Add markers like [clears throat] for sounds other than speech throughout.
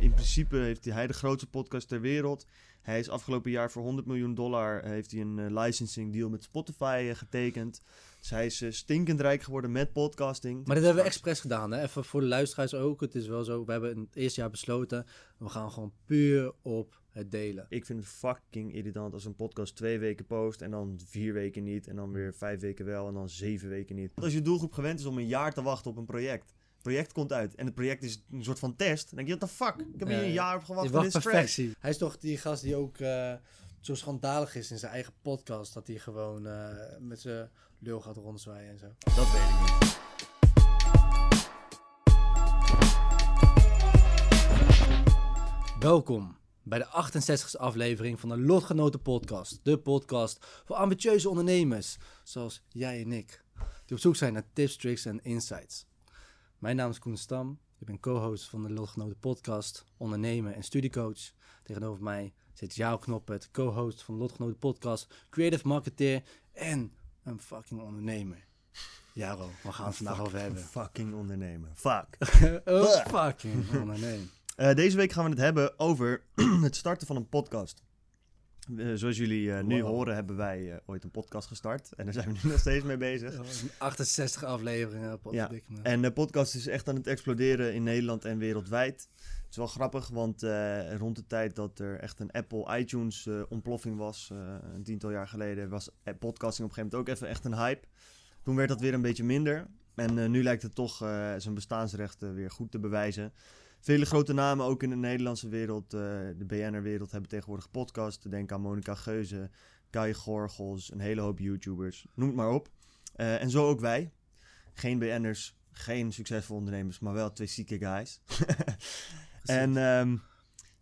In principe heeft hij de grootste podcast ter wereld. Hij is afgelopen jaar voor 100 miljoen dollar heeft hij een eh, licensing deal met Spotify eh, getekend. Dus hij is eh, stinkend rijk geworden met podcasting. Maar dit hebben we expres gedaan, hè? Even voor de luisteraars ook. Het is wel zo, we hebben in het eerste jaar besloten, we gaan gewoon puur op het delen. Ik vind het fucking irritant als een podcast twee weken post en dan vier weken niet. En dan weer vijf weken wel en dan zeven weken niet. Als je doelgroep gewend is om een jaar te wachten op een project. Het project komt uit en het project is een soort van test. Dan denk je, what the fuck? Ik heb hier Ja, een ja. jaar op gewacht voor dit is perfectie. Hij is toch die gast die ook eh, zo schandalig is in zijn eigen podcast, dat hij gewoon eh, met zijn lul gaat rondzwaaien en zo. Dat weet ik niet. Welkom bij de 68e aflevering van de Lotgenoten Podcast. De podcast voor ambitieuze ondernemers, zoals jij en ik, die op zoek zijn naar tips, tricks en insights. Mijn naam is Koen Stam, ik ben co-host van de Lotgenoten Podcast, ondernemer en studiecoach. Tegenover mij zit Jao Knoppert, co-host van de Lotgenoten Podcast, creative marketeer en een fucking ondernemer. Jaro, we gaan het vandaag over hebben. Fucking ondernemen. Fuck. [laughs] oh, fucking ondernemer. Eh, deze week gaan we het hebben over [clears throat] het starten van een podcast. Eh, zoals jullie eh, nu Wow. horen, hebben wij eh, ooit een podcast gestart. En daar zijn we nu [laughs] nog steeds mee bezig. 68 afleveringen, me. En de podcast is echt aan het exploderen in Nederland en wereldwijd. Het is wel grappig, want rond de tijd dat er echt een Apple iTunes ontploffing was, een tiental jaar geleden, was podcasting op een gegeven moment ook even echt een hype. Toen werd dat weer een beetje minder. En nu lijkt het toch zijn bestaansrechten weer goed te bewijzen. Vele grote namen, ook in de Nederlandse wereld, eh, de BNR-wereld, hebben tegenwoordig podcasts. Denk aan Monica Geuze, Kai Gorgels, een hele hoop YouTubers, noem het maar op. Eh, en zo ook wij. Geen BN'ers, geen succesvolle ondernemers, maar wel twee zieke guys. [laughs] en ehm,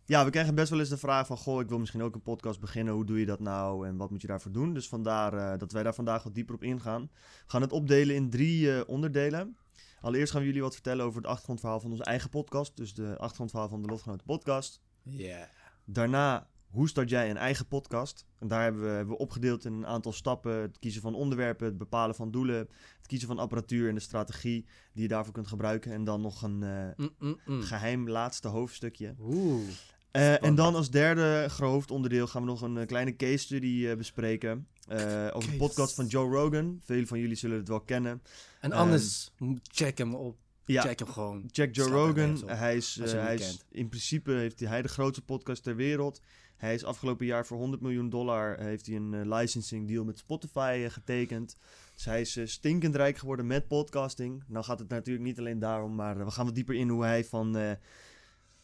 ja, we krijgen best wel eens de vraag van... Goh, ik wil misschien ook een podcast beginnen. Hoe doe je dat nou en wat moet je daarvoor doen? Dus vandaar eh, dat wij daar vandaag wat dieper op ingaan. We gaan het opdelen in drie onderdelen. Allereerst gaan we jullie wat vertellen over het achtergrondverhaal van onze eigen podcast. Dus de achtergrondverhaal van de Lotgenoten podcast. Yeah. Daarna, hoe start jij een eigen podcast? En daar hebben we, hebben we opgedeeld in een aantal stappen. Het kiezen van onderwerpen, het bepalen van doelen, het kiezen van apparatuur en de strategie die je daarvoor kunt gebruiken. En dan nog een eh, Mm, mm, mm. geheim laatste hoofdstukje. Oeh. Eh, en dan als derde hoofdonderdeel gaan we nog een eh, kleine case study eh, bespreken. eh, over de podcast van Joe Rogan. Velen van jullie zullen het wel kennen. En anders, check hem op. Ja, Check hem gewoon. Check Joe Rogan. Hij is, hij is in principe heeft hij, de grootste podcast ter wereld. Hij is afgelopen jaar voor 100 miljoen dollar heeft hij een licensing deal met Spotify getekend. Dus hij is stinkend rijk geworden met podcasting. Nou gaat het natuurlijk niet alleen daarom, maar we gaan wat dieper in hoe hij van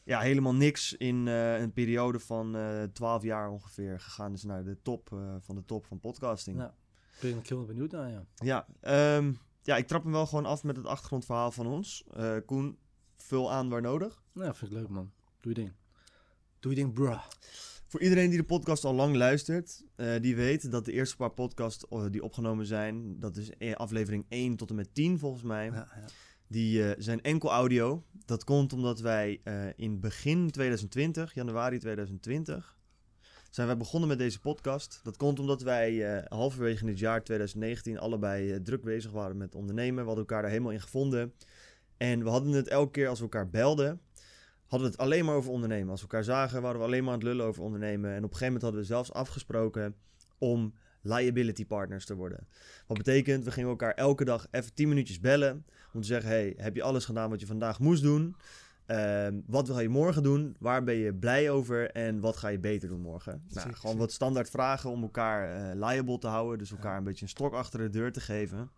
ja, helemaal niks in eh, een periode van eh 12 jaar ongeveer gegaan is naar de top eh, van de top van podcasting. Ja. Ben ik heel benieuwd naar, ja. Ja, ehm, ja, ik trap hem wel gewoon af met het achtergrondverhaal van ons. Koen, vul aan waar nodig. Nou, vind ik leuk, man. Doe je ding. Doe je ding, bruh. Voor iedereen die de podcast al lang luistert, die weet dat de eerste paar podcasts die opgenomen zijn, dat is aflevering 1 tot en met 10 volgens mij, Ja, ja. Die eh, zijn enkel audio. Dat komt omdat wij eh, in begin 2020, januari 2020, zijn wij begonnen met deze podcast. Dat komt omdat wij eh, halverwege in het jaar 2019 allebei druk bezig waren met ondernemen. We hadden elkaar daar helemaal in gevonden. En we hadden het elke keer als we elkaar belden, hadden we het alleen maar over ondernemen. Als we elkaar zagen, waren we alleen maar aan het lullen over ondernemen. En op een gegeven moment hadden we zelfs afgesproken om liability partners te worden. Wat betekent, we gingen elkaar elke dag even 10 minuutjes bellen om te zeggen, hey, heb je alles gedaan wat je vandaag moest doen? Ehm, wat wil je morgen doen? Waar ben je blij over? En wat ga je beter doen morgen? Nou, gewoon wat standaard vragen om elkaar eh, liable te houden. Dus elkaar een beetje een stok achter de deur te geven.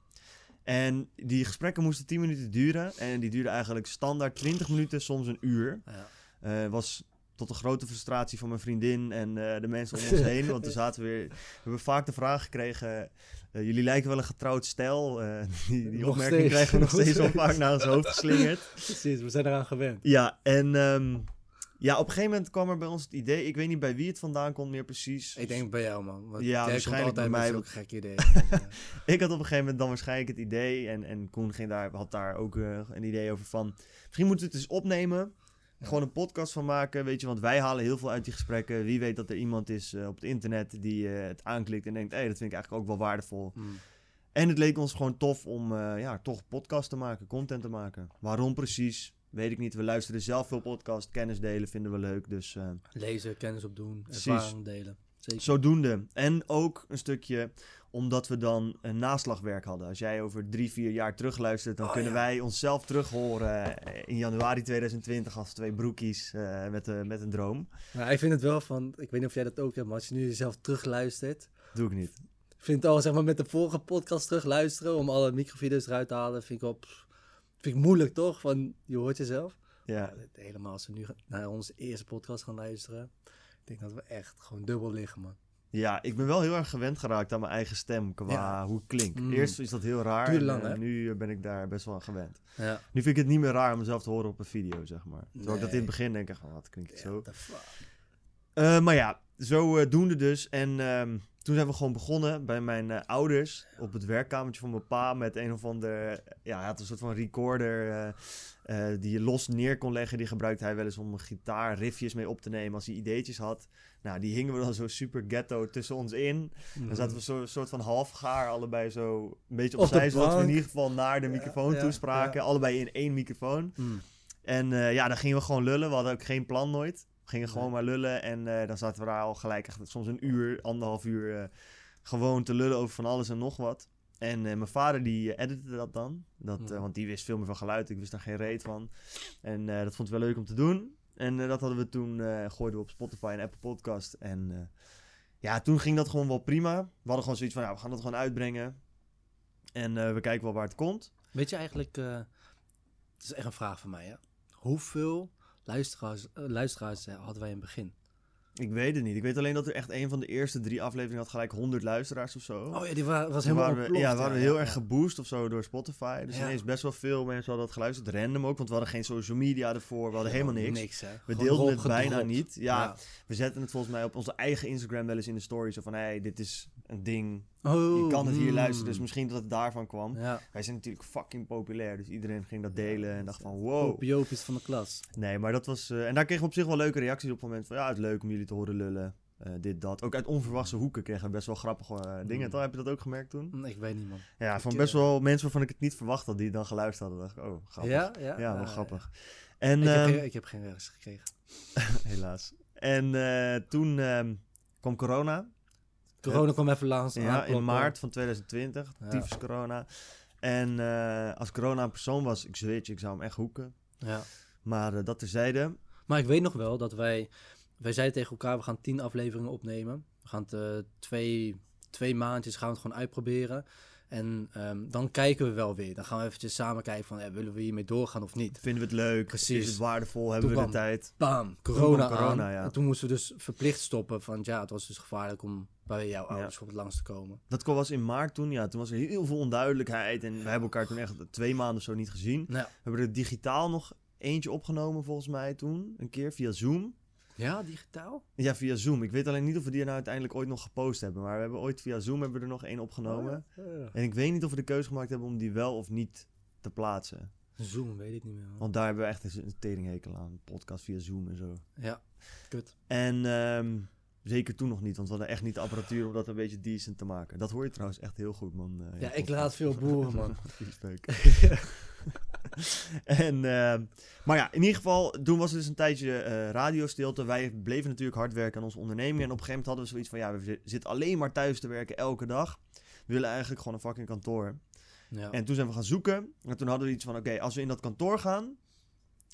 En die gesprekken moesten 10 minuten duren. En die duurden eigenlijk standaard 20 minuten, soms een uur. Ja. Eh, was tot de grote frustratie van mijn vriendin en eh, de mensen om ons [laughs] heen. Want er zaten weer. We hebben vaak de vraag gekregen. eh, jullie lijken wel een getrouwd stijl. Eh, [laughs] die die opmerking steeds. krijgen we nog [laughs] steeds steeds. vaak naar ons hoofd geslingerd. Precies, we zijn eraan gewend. Ja, en ehm, ja, op een gegeven moment kwam er bij ons het idee. Ik weet niet bij wie het vandaan komt meer precies. Ik denk bij jou, man. Want Ja, waarschijnlijk bij mij, zulke gekke ideeën. Ik had op een gegeven moment dan waarschijnlijk het idee. En, en Koen ging daar, had daar ook een idee over van. Misschien moeten we het eens opnemen. Gewoon een podcast van maken. Weet je, want wij halen heel veel uit die gesprekken. Wie weet dat er iemand is eh, op het internet die eh, het aanklikt en denkt: hé, dat vind ik eigenlijk ook wel waardevol. Hmm. En het leek ons gewoon tof om eh, ja, toch podcast te maken, content te maken. Waarom precies? Weet ik niet. We luisteren zelf veel podcast, kennis delen vinden we leuk. Dus Lezen, kennis opdoen, Precies. ervaring delen. Zeker. zodoende. En ook een stukje omdat we dan een naslagwerk hadden. Als jij over drie, vier jaar terugluistert, dan Oh, kunnen ja. wij onszelf terug horen eh, in januari 2020 als twee broekies eh, met, eh, met een droom. Maar ik vind het wel van, ik weet niet of jij dat ook hebt, maar als je nu jezelf terugluistert. Doe ik niet. Ik vind het al, zeg maar, met de vorige podcast terugluisteren, om alle microvideo's eruit te halen, vind ik pff, vind ik moeilijk toch? Van, je hoort jezelf. Ja, helemaal als we nu naar onze eerste podcast gaan luisteren. Ik denk dat we echt gewoon dubbel liggen, man. Ja, ik ben wel heel erg gewend geraakt aan mijn eigen stem qua Ja. hoe het klinkt. Mm. Eerst is dat heel raar. En, lang, eh, nu ben ik daar best wel aan gewend. Ja. Nu vind ik het niet meer raar om mezelf te horen op een video, zeg maar. Terwijl ik dat in het begin denk, ik, van, wat klinkt het zo. Eh, maar ja, zo eh, doende dus. En ehm, toen zijn we gewoon begonnen bij mijn eh, ouders op het werkkamertje van mijn pa met een of ander, ja, hij had een soort van recorder eh, eh, die je los neer kon leggen. Die gebruikte hij wel eens om een gitaar riffjes mee op te nemen als hij ideetjes had. Nou, die hingen we dan zo super ghetto tussen ons in. Dan zaten we zo een soort van half gaar, allebei zo een beetje opzij, zodat we in ieder geval naar de microfoon ja, toespraken. ja. Allebei in één microfoon. Mm. En ja, dan gingen we gewoon lullen. We hadden ook geen plan nooit. We gingen gewoon maar lullen. En eh, dan zaten we daar al gelijk echt soms een uur, anderhalf uur eh, gewoon te lullen over van alles en nog wat. En eh, mijn vader die eh, editte dat dan. Dat, Ja. want die wist veel meer van geluid. Ik wist daar geen reet van. En dat vond ik wel leuk om te doen. En dat hadden we toen, gooiden we op Spotify en Apple Podcast. En ja, toen ging dat gewoon wel prima. We hadden gewoon zoiets van, ja, we gaan dat gewoon uitbrengen. En we kijken wel waar het komt. Weet je eigenlijk, het is echt een vraag van mij, hè? Hoeveel luisteraars, eh, luisteraars eh, hadden wij in het begin? Ik weet het niet. Ik weet alleen dat er echt een van de eerste drie afleveringen had gelijk 100 luisteraars of zo. Oh ja, die wa- was helemaal waren we, ontploft, ja, waren we heel ja, erg geboost of zo door Spotify. Dus Ja. ineens best wel veel mensen hadden dat geluisterd. Random ook, want we hadden geen social media ervoor. We hadden helemaal niks. hè? We deelden het bijna gedropt. niet. Ja, we zetten het volgens mij op onze eigen Instagram wel eens in de stories. Zo van, hé, hey, dit is een ding. Oh, Je kan het hier mm. luisteren. Dus misschien dat het daarvan kwam. Ja, Wij zijn natuurlijk fucking populair. Dus iedereen ging dat delen en dacht van, wow. popiopies van de klas. Nee, maar dat was... eh, en daar kregen we op zich wel leuke reacties op het moment van... Ja, het is leuk om jullie te horen lullen. Eh, dit, dat. Ook uit onverwachte hoeken kregen we best wel grappige eh, dingen. Mm. Toch? Heb je dat ook gemerkt toen? Hm, Ik weet niet, man. Ja, van best wel mensen waarvan ik het niet verwacht had, die dan geluisterd hadden. dacht ik, oh, grappig. Ja, Ja? Ja, wel Ah, grappig. En, Ik, heb ehm, geen, ik heb geen reacties gekregen. [laughs] helaas. En toen ehm, kwam corona. Corona kwam even langs. Ja, in maart van 2020. Ja. Tyfus corona. En eh, als corona een persoon was, ik zweer je, ik zou hem echt hoeken. Ja. Maar eh, dat terzijde. Maar ik weet nog wel dat wij... Wij zeiden tegen elkaar, we gaan tien afleveringen opnemen. We gaan het eh, twee, twee maandjes gaan we het gewoon uitproberen. En ehm, dan kijken we wel weer. Dan gaan we eventjes samen kijken van, eh, willen we hiermee doorgaan of niet? Vinden we het leuk? Precies. Is het waardevol? Hebben Toen we de kwam- tijd? Bam, corona, kwam corona, aan. ja. En toen moesten we dus verplicht stoppen. Van ja, het was dus gevaarlijk om bij jouw Ja. ouders op het langs te komen. Dat was in maart toen. Ja, toen was er heel veel onduidelijkheid. En we hebben elkaar toen echt twee maanden of zo niet gezien. Nou, We hebben er digitaal nog eentje opgenomen volgens mij toen. Een keer via Zoom. Ja, digitaal? Ja, via Zoom. Ik weet alleen niet of we die er nou uiteindelijk ooit nog gepost hebben. Maar we hebben ooit via Zoom hebben we er nog één opgenomen. Oh, ja. En ik weet niet of we de keuze gemaakt hebben om die wel of niet te plaatsen. Zoom, weet ik niet meer. man. Want daar hebben we echt een teringhekel aan. Podcast via Zoom en zo. Ja, kut. En ehm, zeker toen nog niet. Want we hadden echt niet de apparatuur om dat een beetje decent te maken. Dat hoor je trouwens echt heel goed, man. eh, Ja, ik laat veel boeren, man. [laughs] [laughs] [laughs] en, ehm, maar ja, in ieder geval, toen was er dus een tijdje eh radiostilte. Wij bleven natuurlijk hard werken aan onze onderneming. En op een gegeven moment hadden we zoiets van, ja, we zi- zitten alleen maar thuis te werken elke dag. We willen eigenlijk gewoon een fucking kantoor. Ja. En toen zijn we gaan zoeken. En toen hadden we iets van, oké, als we in dat kantoor gaan...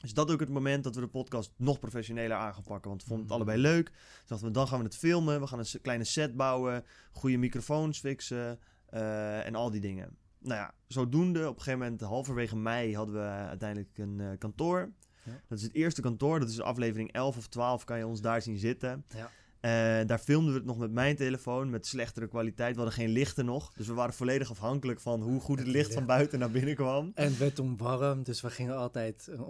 is dat ook het moment dat we de podcast nog professioneler aan gaan pakken. Want we vonden het Mhm. allebei leuk. Dus dachten we, dan gaan we het filmen. We gaan een kleine set bouwen. Goede microfoons fixen. eh, en al die dingen. Nou ja, zodoende. Op een gegeven moment, halverwege mei, hadden we uiteindelijk een eh, kantoor. Ja. Dat is het eerste kantoor. Dat is aflevering 11 of 12. Kan je ons daar zien zitten. Ja. Eh, daar filmden we het nog met mijn telefoon. Met slechtere kwaliteit. We hadden geen lichten nog. Dus we waren volledig afhankelijk van hoe goed het licht van buiten naar binnen kwam. En het werd toen warm, dus we gingen altijd, eh, eh,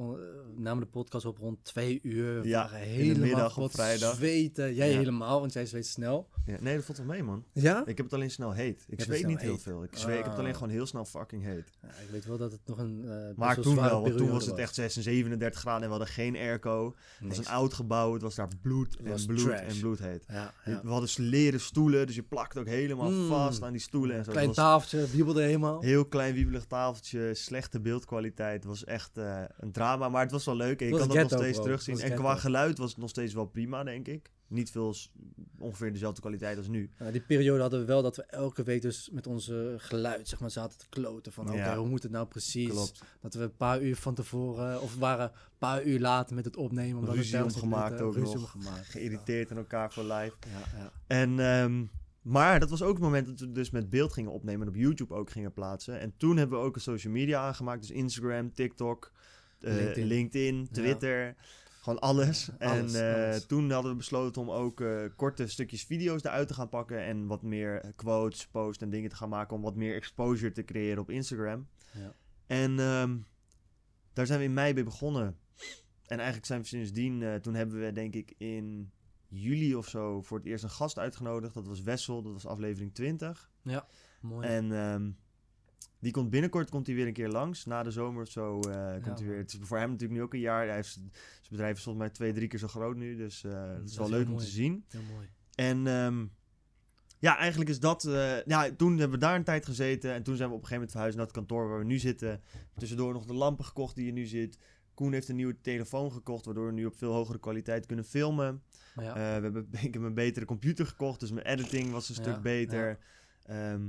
namen de podcast op rond twee uur. Ja, waren in de helemaal middag op vrijdag. zweten. Jij Ja. helemaal, want jij zweet snel. Ja, nee, dat valt wel mee, man. Ja? Ik heb het alleen snel heet. Ik zweet niet heel veel. Ik, zweet, ik heb het alleen Ah. gewoon heel snel fucking heet. Ja, ik weet wel dat het nog een. best Maar toen wel, want toen was het echt 6 en 37 graden en we hadden geen airco. Het was een oud gebouw, het was daar bloed en bloed trash. en bloed heet. Ja, ja. We hadden leren stoelen, dus je plakt ook helemaal Mm. vast aan die stoelen en zo. Klein tafeltje, wiebelde helemaal. heel klein wiebelig tafeltje, slechte beeldkwaliteit. Was echt eh, een drama, maar het was wel leuk. En je Het kan dat nog steeds bro. terugzien. En qua geluid was het nog steeds wel prima, denk ik. Niet veel, ongeveer dezelfde kwaliteit als nu. Ja, die periode hadden we wel dat we elke week dus met onze geluid zeg maar, zaten te kloten. Van oké, Ja. hoe moet het nou precies? Klopt. Dat we een paar uur van tevoren, of we waren een paar uur later met het opnemen. Omdat Ruzie het ook Ruzie nog. omgemaakt. Geïrriteerd aan elkaar voor live. Ja, ja. En, ehm, maar dat was ook het moment dat we dus met beeld gingen opnemen en op YouTube ook gingen plaatsen. En toen hebben we ook een social media aangemaakt. Dus Instagram, TikTok, eh, LinkedIn. LinkedIn, Twitter. Gewoon alles. Alles, en eh, toen hadden we besloten om ook eh, korte stukjes video's eruit te gaan pakken. En wat meer eh, quotes, posts en dingen te gaan maken. Om wat meer exposure te creëren op Instagram. Ja. En ehm, daar zijn we in mei mee begonnen. En eigenlijk zijn we sindsdien, toen hebben we denk ik in juli of zo voor het eerst een gast uitgenodigd. Dat was Wessel, dat was aflevering 20. Mooi. En ehm, die komt binnenkort komt hij weer een keer langs. Na de zomer of zo eh, komt hij weer. Het is voor hem natuurlijk nu ook een jaar. Hij heeft, zijn bedrijf is volgens mij twee, drie keer zo groot nu. Dus eh het is is wel leuk om te zien. Heel mooi. En ehm, ja, eigenlijk is dat... eh, ja, toen hebben we daar een tijd gezeten. En toen zijn we op een gegeven moment verhuisd naar het kantoor waar we nu zitten. Tussendoor nog de lampen gekocht die je nu ziet. Koen heeft een nieuwe telefoon gekocht, waardoor we nu op veel hogere kwaliteit kunnen filmen. Ja, we hebben [laughs] ik heb een betere computer gekocht, dus mijn editing was een Ja, stuk beter. Ehm,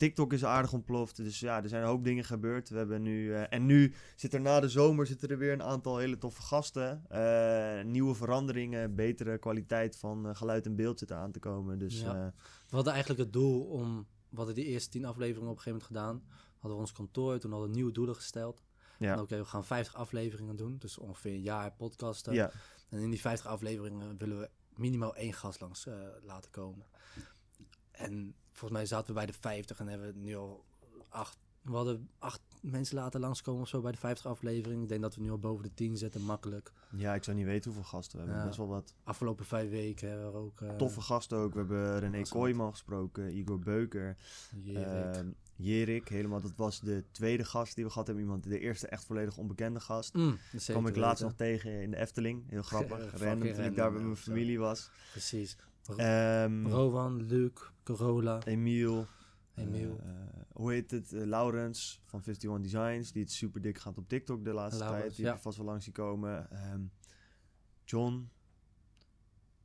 TikTok is aardig ontploft, dus ja, er zijn een hoop dingen gebeurd. We hebben nu, eh, en nu zit er na de zomer zitten er weer een aantal hele toffe gasten. Eh, nieuwe veranderingen, betere kwaliteit van eh, geluid en beeld zitten aan te komen. Dus Ja. we hadden eigenlijk het doel om, we hadden die eerste tien afleveringen op een gegeven moment gedaan. Hadden we ons kantoor, toen hadden we nieuwe doelen gesteld. ja. Oké, we gaan 50 afleveringen doen, dus ongeveer een jaar podcasten. ja, En in die 50 afleveringen willen we minimaal één gast langs laten komen. En volgens mij zaten we bij de 50 en hebben we nu al acht. We hadden acht mensen laten langskomen of zo bij de 50 aflevering. Ik denk dat we nu al boven de 10 zitten, makkelijk. ja, ik zou niet weten hoeveel gasten we hebben. Ja. Best wel wat Afgelopen vijf weken hebben we ook. eh, toffe gasten ook. We hebben René. Kooijman gesproken, Igor Beuker. Jerik. Ehm, Jerik, helemaal. Dat was de tweede gast die we gehad hebben. Iemand, de eerste echt volledig onbekende gast. Mm, kwam ik laatst nog tegen in de Efteling. Heel grappig. [laughs] Random toen ik daar bij mijn familie was. Precies. Ehm Rowan, Luc, Corolla, Emiel. Emiel. eh, hoe heet het? Eh, Laurens van 51 Designs. Die het super dik gaat op TikTok de laatste Laurens, tijd. Die ja. heb je vast wel langs zien komen. Ehm, John.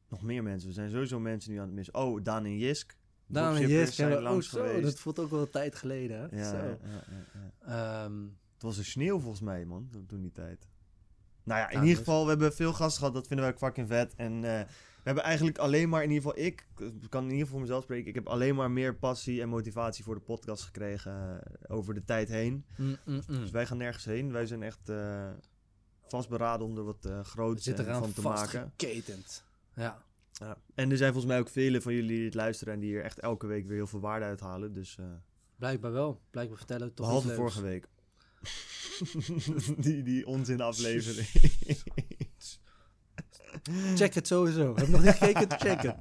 Nog meer mensen. We zijn sowieso mensen nu aan het missen. Oh, Daan en Jisk. Daan en Jisk zijn ook langs zo. geweest. Dat voelt ook wel een tijd geleden. Hè? Ja, Zo. ja. Ehm, Het was een sneeuw volgens mij, man, toen- die tijd. Nou ja, in Ja, ieder geval, we hebben veel gasten gehad. Dat vinden wij ook fucking vet. En eh, hebben eigenlijk alleen maar, in ieder geval ik, kan in ieder geval voor mezelf spreken. Ik heb alleen maar meer passie en motivatie voor de podcast gekregen eh, over de tijd heen. mm, mm, mm. Dus wij gaan nergens heen. Wij zijn echt eh, vastberaden om er wat We groots van te maken. vastgeketend. Ja. Ja. En er zijn volgens mij ook velen van jullie die het luisteren en die hier echt elke week weer heel veel waarde uithalen. Dus Blijkbaar wel. Blijkbaar vertellen we toch behalve vorige week. [laughs] die, die onzin aflevering. [laughs] Check het sowieso. Heb je nog niet gekeken? [laughs] Check het.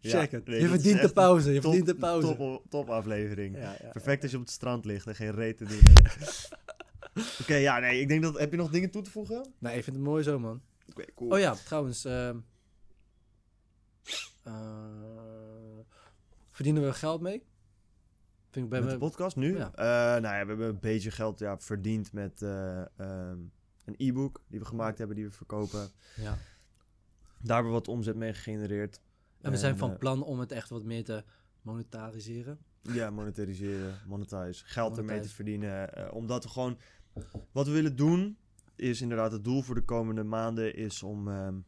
Check het. nee, je verdient de pauze. Je top- verdient de pauze. Top, top aflevering. Ja, ja. Perfect als je op het strand ligt en geen reet te doen. [laughs] Oké, ja, nee, ik denk dat... Heb je nog dingen toe te voegen? Nee, ik vind het mooi zo, man. Oké, cool. Oh ja, trouwens. ehm, eh, verdienen we geld mee? Vind ik bij met de podcast nu? Ja. Eh, nou ja, we hebben een beetje geld ja, verdiend met eh, ehm, een e-book die we gemaakt hebben, die we verkopen. Ja. Daar hebben we wat omzet mee gegenereerd. En we zijn van eh, plan om het echt wat meer te monetariseren. Ja, monetariseren, monetize. Geld ermee te verdienen. eh, omdat we gewoon... Wat we willen doen, is inderdaad het doel voor de komende maanden... is om ehm,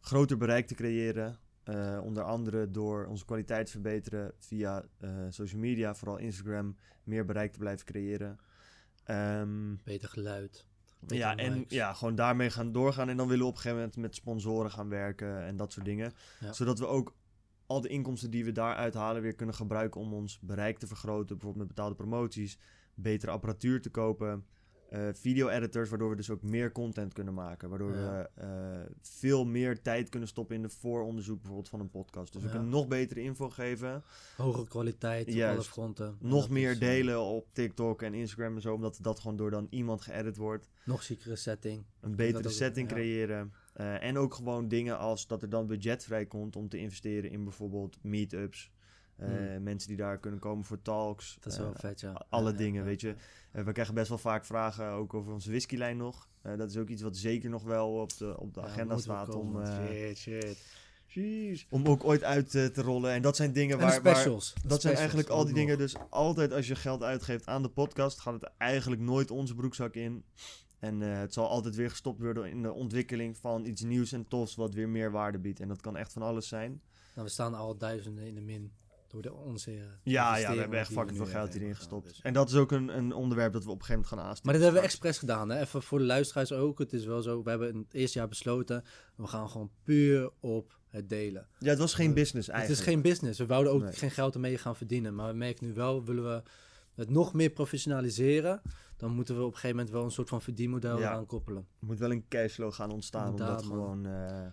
groter bereik te creëren. eh, onder andere door onze kwaliteit te verbeteren via social media. Vooral Instagram. Meer bereik te blijven creëren. Ehm, Beter geluid. Ja, en likes. ja, gewoon daarmee gaan doorgaan. En dan willen we op een gegeven moment met sponsoren gaan werken en dat soort dingen. Ja. Zodat we ook al de inkomsten die we daaruit halen weer kunnen gebruiken om ons bereik te vergroten. Bijvoorbeeld met betaalde promoties, betere apparatuur te kopen, eh, video-editors, waardoor we dus ook meer content kunnen maken. Waardoor Ja. we eh, veel meer tijd kunnen stoppen in de vooronderzoek bijvoorbeeld van een podcast. Dus we kunnen nog betere info geven. Hogere kwaliteit op Juist. alle fronten. En Nog meer is, eh, delen op TikTok en Instagram en zo. Omdat dat gewoon door dan iemand geëdit wordt. nog ziekere setting. Een betere ook- setting ja. creëren. En ook gewoon dingen als dat er dan budget vrijkomt om te investeren in bijvoorbeeld meetups. Eh, Hmm. Mensen die daar kunnen komen voor talks. Dat is eh, wel vet, ja. alle Ja, dingen, ja. weet je. Eh, we krijgen best wel vaak vragen ook over onze whiskylijn nog. Eh, dat is ook iets wat zeker nog wel op de, op de agenda staat komen, om, eh, Shit, shit. Jeez. om ook ooit uit eh, te rollen. En dat zijn dingen waar, waar, specials. Dat zijn specials eigenlijk al die nog. dingen. Dus altijd als je geld uitgeeft aan de podcast, gaat het eigenlijk nooit onze broekzak in. En eh, het zal altijd weer gestopt worden in de ontwikkeling van iets nieuws en tofs wat weer meer waarde biedt. En dat kan echt van alles zijn. Nou, we staan al duizenden in de min door de onze eh, Ja, ja, we hebben echt fucking veel geld hierin gestopt. dus- En dat is ook een, een onderwerp dat we op een gegeven moment gaan aanstippen. Maar dit hebben we expres gedaan, hè? Even voor de luisteraars ook. Het is wel zo, we hebben in het eerste jaar besloten, we gaan gewoon puur op het delen. Ja, het was geen business Het eigenlijk. is geen business. We wouden ook Nee. geen geld ermee gaan verdienen. Maar we merken nu wel, willen we het nog meer professionaliseren, dan moeten we op een gegeven moment wel een soort van verdienmodel Ja. eraan koppelen. Er moet wel een cashflow gaan ontstaan. Omdat Inderdaad, gewoon, eh,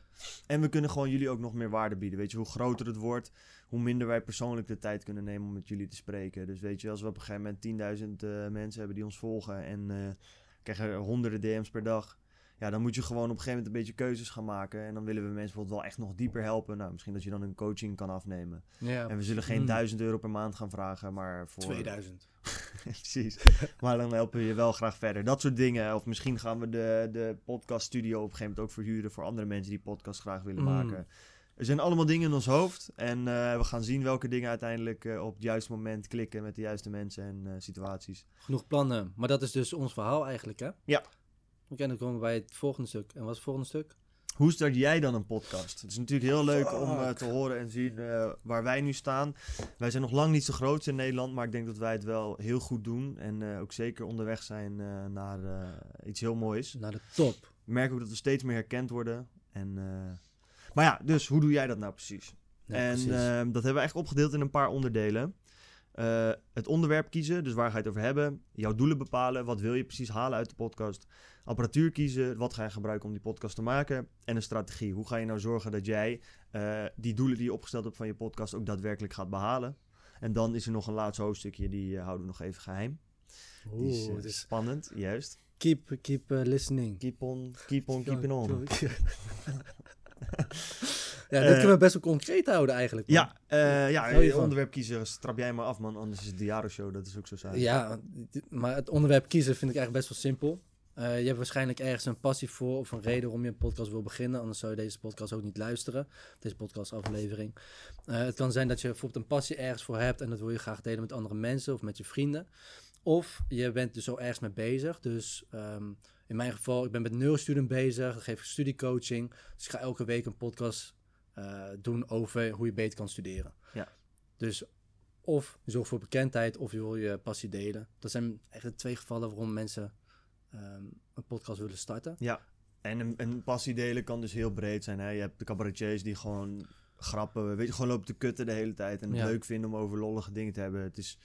En we kunnen gewoon jullie ook nog meer waarde bieden. Weet je, hoe groter het wordt, hoe minder wij persoonlijk de tijd kunnen nemen om met jullie te spreken. Dus weet je, als we op een gegeven moment 10.000 eh, mensen hebben die ons volgen en eh, krijgen honderden DM's per dag. Ja, dan moet je gewoon op een gegeven moment een beetje keuzes gaan maken. En dan willen we mensen bijvoorbeeld wel echt nog dieper helpen. Nou, misschien dat je dan een coaching kan afnemen. Ja, En we zullen geen Mm. 1000 euro per maand gaan vragen, maar voor... 2000. [laughs] Precies. Maar dan helpen we je wel graag verder. Dat soort dingen. Of misschien gaan we de, de podcast studio op een gegeven moment ook verhuren voor andere mensen die podcast graag willen Mm. maken. Er zijn allemaal dingen in ons hoofd. En eh, we gaan zien welke dingen uiteindelijk eh, op het juiste moment klikken met de juiste mensen en eh, situaties. Genoeg plannen. Maar dat is dus ons verhaal eigenlijk, hè? Ja. Oké, dan komen we bij het volgende stuk. En wat is het volgende stuk? Hoe start jij dan een podcast? Het is natuurlijk heel leuk om eh, te horen en zien eh, waar wij nu staan. Wij zijn nog lang niet zo groot in Nederland, maar ik denk dat wij het wel heel goed doen. En eh, ook zeker onderweg zijn eh, naar eh, iets heel moois. Naar de top. Ik merk ook dat we steeds meer herkend worden. En, eh, Maar ja, dus hoe doe jij dat nou precies? Ja, en precies. ehm, dat hebben we eigenlijk opgedeeld in een paar onderdelen. Eh, het onderwerp kiezen, dus waar ga je het over hebben? Jouw doelen bepalen, wat wil je precies halen uit de podcast? Apparatuur kiezen, wat ga je gebruiken om die podcast te maken? En een strategie, hoe ga je nou zorgen dat jij eh, die doelen die je opgesteld hebt van je podcast ook daadwerkelijk gaat behalen? En dan is er nog een laatste hoofdstukje, die eh, houden we nog even geheim. Die is Oeh, eh, is spannend, juist. keep, keep listening. Keep on, keep on, keeping on. [laughs] ja, dit Eh, kunnen we best wel concreet houden eigenlijk. man. Ja, eh ja onderwerp kiezen, strap jij maar af man, anders is het de Jaro Show, dat is ook zo saai. Ja, maar het onderwerp kiezen vind ik eigenlijk best wel simpel. Eh, je hebt waarschijnlijk ergens een passie voor of een reden waarom je een podcast wil beginnen. Anders zou je deze podcast ook niet luisteren. Deze podcastaflevering. Eh, het kan zijn dat je bijvoorbeeld een passie ergens voor hebt en dat wil je graag delen met andere mensen of met je vrienden. Of je bent dus zo ergens mee bezig. Dus ehm, in mijn geval, ik ben met Neurostudent bezig. Dan geef ik studiecoaching. Dus ik ga elke week een podcast eh, doen over hoe je beter kan studeren. Ja. Dus of je zorgt voor bekendheid of je wil je passie delen. Dat zijn eigenlijk de twee gevallen waarom mensen ehm, een podcast willen starten. Ja, en een, een passie delen kan dus heel breed zijn. Hè? Je hebt de cabaretiers die gewoon grappen, weet je, gewoon lopen te kutten de hele tijd. En het Ja. leuk vinden om over lollige dingen te hebben. Het is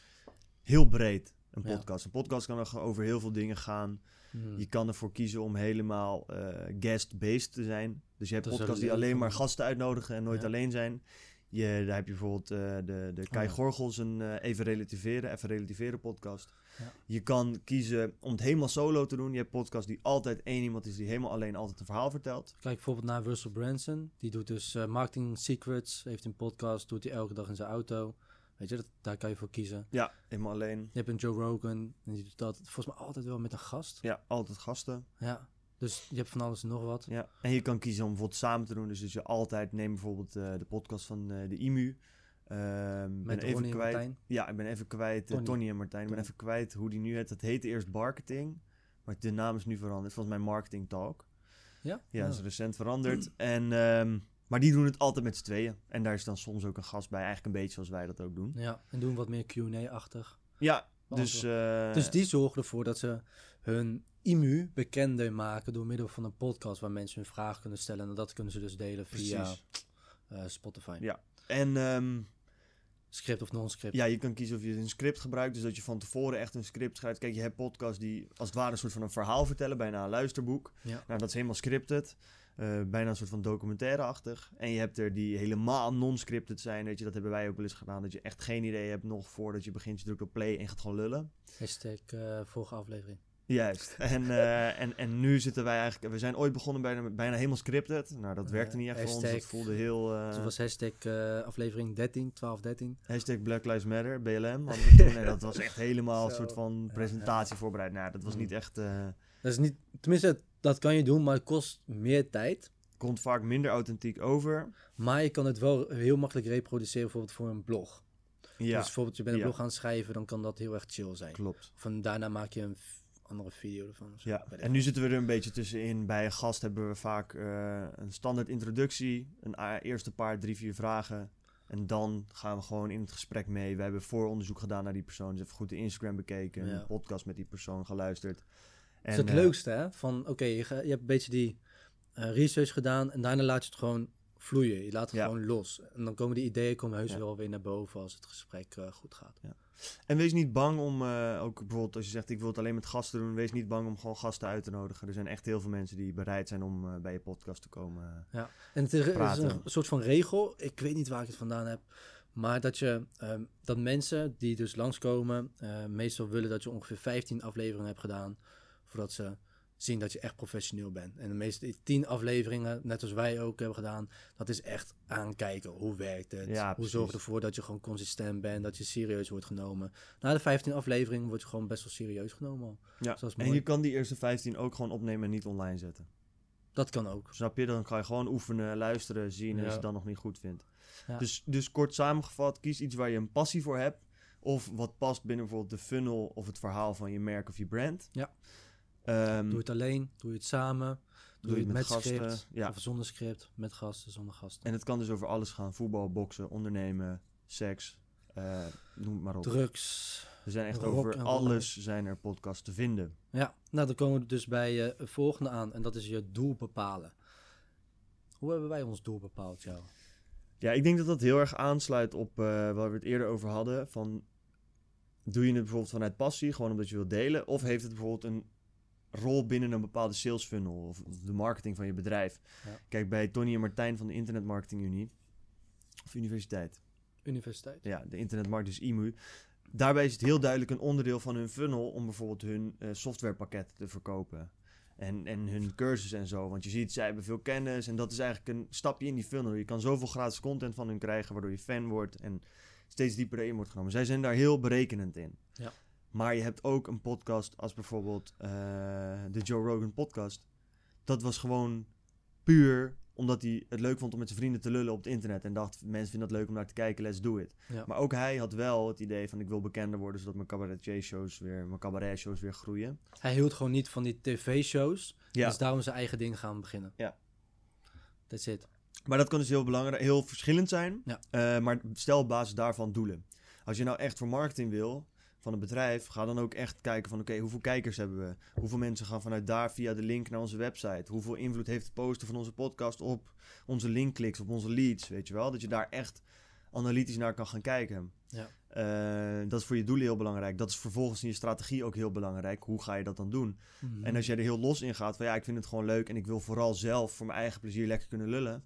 heel breed, een Ja. podcast. Een podcast kan er over heel veel dingen gaan. Hmm. Je kan ervoor kiezen om helemaal eh, guest-based te zijn. Dus je hebt Dat podcasts die alleen maar gasten uitnodigen en nooit Ja. alleen zijn. Je, daar heb je bijvoorbeeld eh, de, de Kai ja. Gorgels, een eh, Even Relativeren, Even Relativeren podcast. Ja. Je kan kiezen om het helemaal solo te doen. Je hebt podcasts die altijd één iemand is die helemaal alleen altijd een verhaal vertelt. Kijk bijvoorbeeld naar Russell Branson. Die doet dus marketing secrets. Heeft een podcast. Doet hij elke dag in zijn auto. Weet je, dat, daar kan je voor kiezen. Ja, helemaal alleen. Je hebt een Joe Rogan. En die doet dat volgens mij altijd wel met een gast. Ja, altijd gasten. Ja. Dus je hebt van alles en nog wat. Ja. En je kan kiezen om bijvoorbeeld samen te doen. Dus, dus je altijd, neem bijvoorbeeld eh, de podcast van eh, de IMU. Ehm, Met ben even kwijt. Martijn. Ja, ik ben even kwijt. eh, Tony. Tony en Martijn. Ik ben even kwijt hoe die nu heet. Dat heette eerst marketing. Maar de naam is nu veranderd. Volgens mij Marketing Talk. Ja? Ja, dat is recent veranderd. En, ehm, maar die doen het altijd met z'n tweeën. En daar is dan soms ook een gast bij. Eigenlijk een beetje zoals wij dat ook doen. Ja, en doen wat meer Q&A-achtig. Ja, Dus, eh, Dus die zorgen ervoor dat ze hun IMU bekender maken door middel van een podcast waar mensen hun vragen kunnen stellen. En dat kunnen ze dus delen via eh, Spotify. Ja. En ehm, Script of non-script. ja, je kan kiezen of je een script gebruikt. Dus dat je van tevoren echt een script schrijft. Kijk, je hebt podcasts die als het ware een soort van een verhaal vertellen. Bijna een luisterboek. Ja. Nou, dat is helemaal scripted. Eh, bijna een soort van documentaire-achtig. En je hebt er die helemaal non-scripted zijn. Weet je, dat hebben wij ook wel eens gedaan. Dat je echt geen idee hebt nog voordat je begint. Je drukt op play en gaat gewoon lullen. Hashtag eh, vorige aflevering. Juist. [laughs] En, eh, en, en nu zitten wij eigenlijk... We zijn ooit begonnen bijna, bijna helemaal scripted. Nou, dat werkte niet echt voor ons. Dat voelde heel... het was hashtag aflevering 13, 12, 13. Hashtag Black Lives Matter, BLM. [laughs] toen. En dat was echt helemaal een soort van presentatie voorbereid. Nou, dat was Mm. niet echt... Dat is niet, tenminste, dat kan je doen, maar het kost meer tijd. komt vaak minder authentiek over. Maar je kan het wel heel makkelijk reproduceren, bijvoorbeeld voor een blog. Ja, Dus bijvoorbeeld je bent een Ja. blog aan het schrijven, dan kan dat heel erg chill zijn. klopt. Of een- daarna maak je een andere video ervan. of zo. Ja, en nu zitten we er een beetje tussenin. Bij een gast hebben we vaak eh, een standaard introductie, een eerste paar, drie, vier vragen. En dan gaan we gewoon in het gesprek mee. We hebben vooronderzoek gedaan naar die persoon. Dus even goed de Instagram bekeken, Ja. een podcast met die persoon geluisterd. Dat is En, het eh, leukste, hè? Van, oké, je, je hebt een beetje die eh, research gedaan en daarna laat je het gewoon vloeien. Je laat het Ja. gewoon los. En dan komen die ideeën komen heus Ja. wel weer naar boven als het gesprek eh, goed gaat. En wees niet bang om, ook bijvoorbeeld als je zegt ik wil het alleen met gasten doen, wees niet bang om gewoon gasten uit te nodigen. Er zijn echt heel veel mensen die bereid zijn om bij je podcast te komen. En het is, een soort van regel. Ik weet niet waar ik het vandaan heb. Maar dat, je, ehm, dat mensen die dus langskomen, meestal willen dat je ongeveer 15 afleveringen hebt gedaan. Voordat ze zien dat je echt professioneel bent. En de meeste 10 afleveringen, net als wij ook hebben gedaan, dat is echt aankijken. Hoe werkt het? Ja, hoe zorg je ervoor dat je gewoon consistent bent, dat je serieus wordt genomen. Na de 15 afleveringen word je gewoon best wel serieus genomen al. Ja. Dus En je kan die eerste 15 ook gewoon opnemen en niet online zetten. Dat kan ook. Snap je? Dan kan je gewoon oefenen, luisteren, zien en als je Ja. het dan nog niet goed vindt. Ja. Dus, dus kort samengevat, kies iets waar je een passie voor hebt. Of wat past binnen bijvoorbeeld de funnel of het verhaal van je merk of je brand. Ja. Ehm, Doe het alleen, doe je het samen, doe, je het met, gasten, script, Ja. of zonder script, met gasten, zonder gasten. En het kan dus over alles gaan. Voetbal, boksen, ondernemen, seks, eh, noem het maar op. Drugs. Er zijn echt over alles zijn er podcasts te vinden. Ja, nou dan komen we dus bij eh, het volgende aan en dat is je doel bepalen. Hoe hebben wij ons doel bepaald, jou? Ja, ik denk dat dat heel erg aansluit op eh, waar we het eerder over hadden. Van, doe je het bijvoorbeeld vanuit passie, gewoon omdat je wilt delen? Of heeft het bijvoorbeeld een rol binnen een bepaalde sales funnel of de marketing van je bedrijf? Ja. Kijk, bij Tony en Martijn van de Internet Marketing Unie, of Universiteit, Universiteit. ja, de Internetmarkt, dus IMU. Daarbij is het heel duidelijk een onderdeel van hun funnel om bijvoorbeeld hun eh, softwarepakketten te verkopen. En, en hun cursus en zo. Want je ziet, zij hebben veel kennis. En dat is eigenlijk een stapje in die funnel. Je kan zoveel gratis content van hun krijgen, waardoor je fan wordt en steeds dieper erin wordt genomen. Zij zijn daar heel berekenend in. Ja. Maar je hebt ook een podcast als bijvoorbeeld eh, de Joe Rogan podcast. Dat was gewoon puur omdat hij het leuk vond om met zijn vrienden te lullen op het internet. En dacht, mensen vinden dat leuk om naar te kijken, let's do it. Ja. Maar ook hij had wel het idee van, ik wil bekender worden, zodat mijn cabaret-shows weer, mijn cabaret-shows weer groeien. Hij hield gewoon niet van die tv-shows, Ja, dus daarom zijn eigen ding gaan beginnen. Ja. That's it. maar dat kan dus heel belangrijk, heel verschillend zijn. Ja. Eh, maar stel op basis daarvan doelen. Als je nou echt voor marketing wil van een bedrijf, ga dan ook echt kijken van, oké, hoeveel kijkers hebben we? Hoeveel mensen gaan vanuit daar via de link naar onze website? Hoeveel invloed heeft het posten van onze podcast op onze linkkliks, op onze leads, weet je wel? Dat je daar echt analytisch naar kan gaan kijken. Ja. Eh, dat is voor je doelen heel belangrijk. Dat is vervolgens in je strategie ook heel belangrijk. Hoe ga je dat dan doen? Mhm. En als jij er heel los in gaat van ja, ik vind het gewoon leuk en ik wil vooral zelf voor mijn eigen plezier lekker kunnen lullen.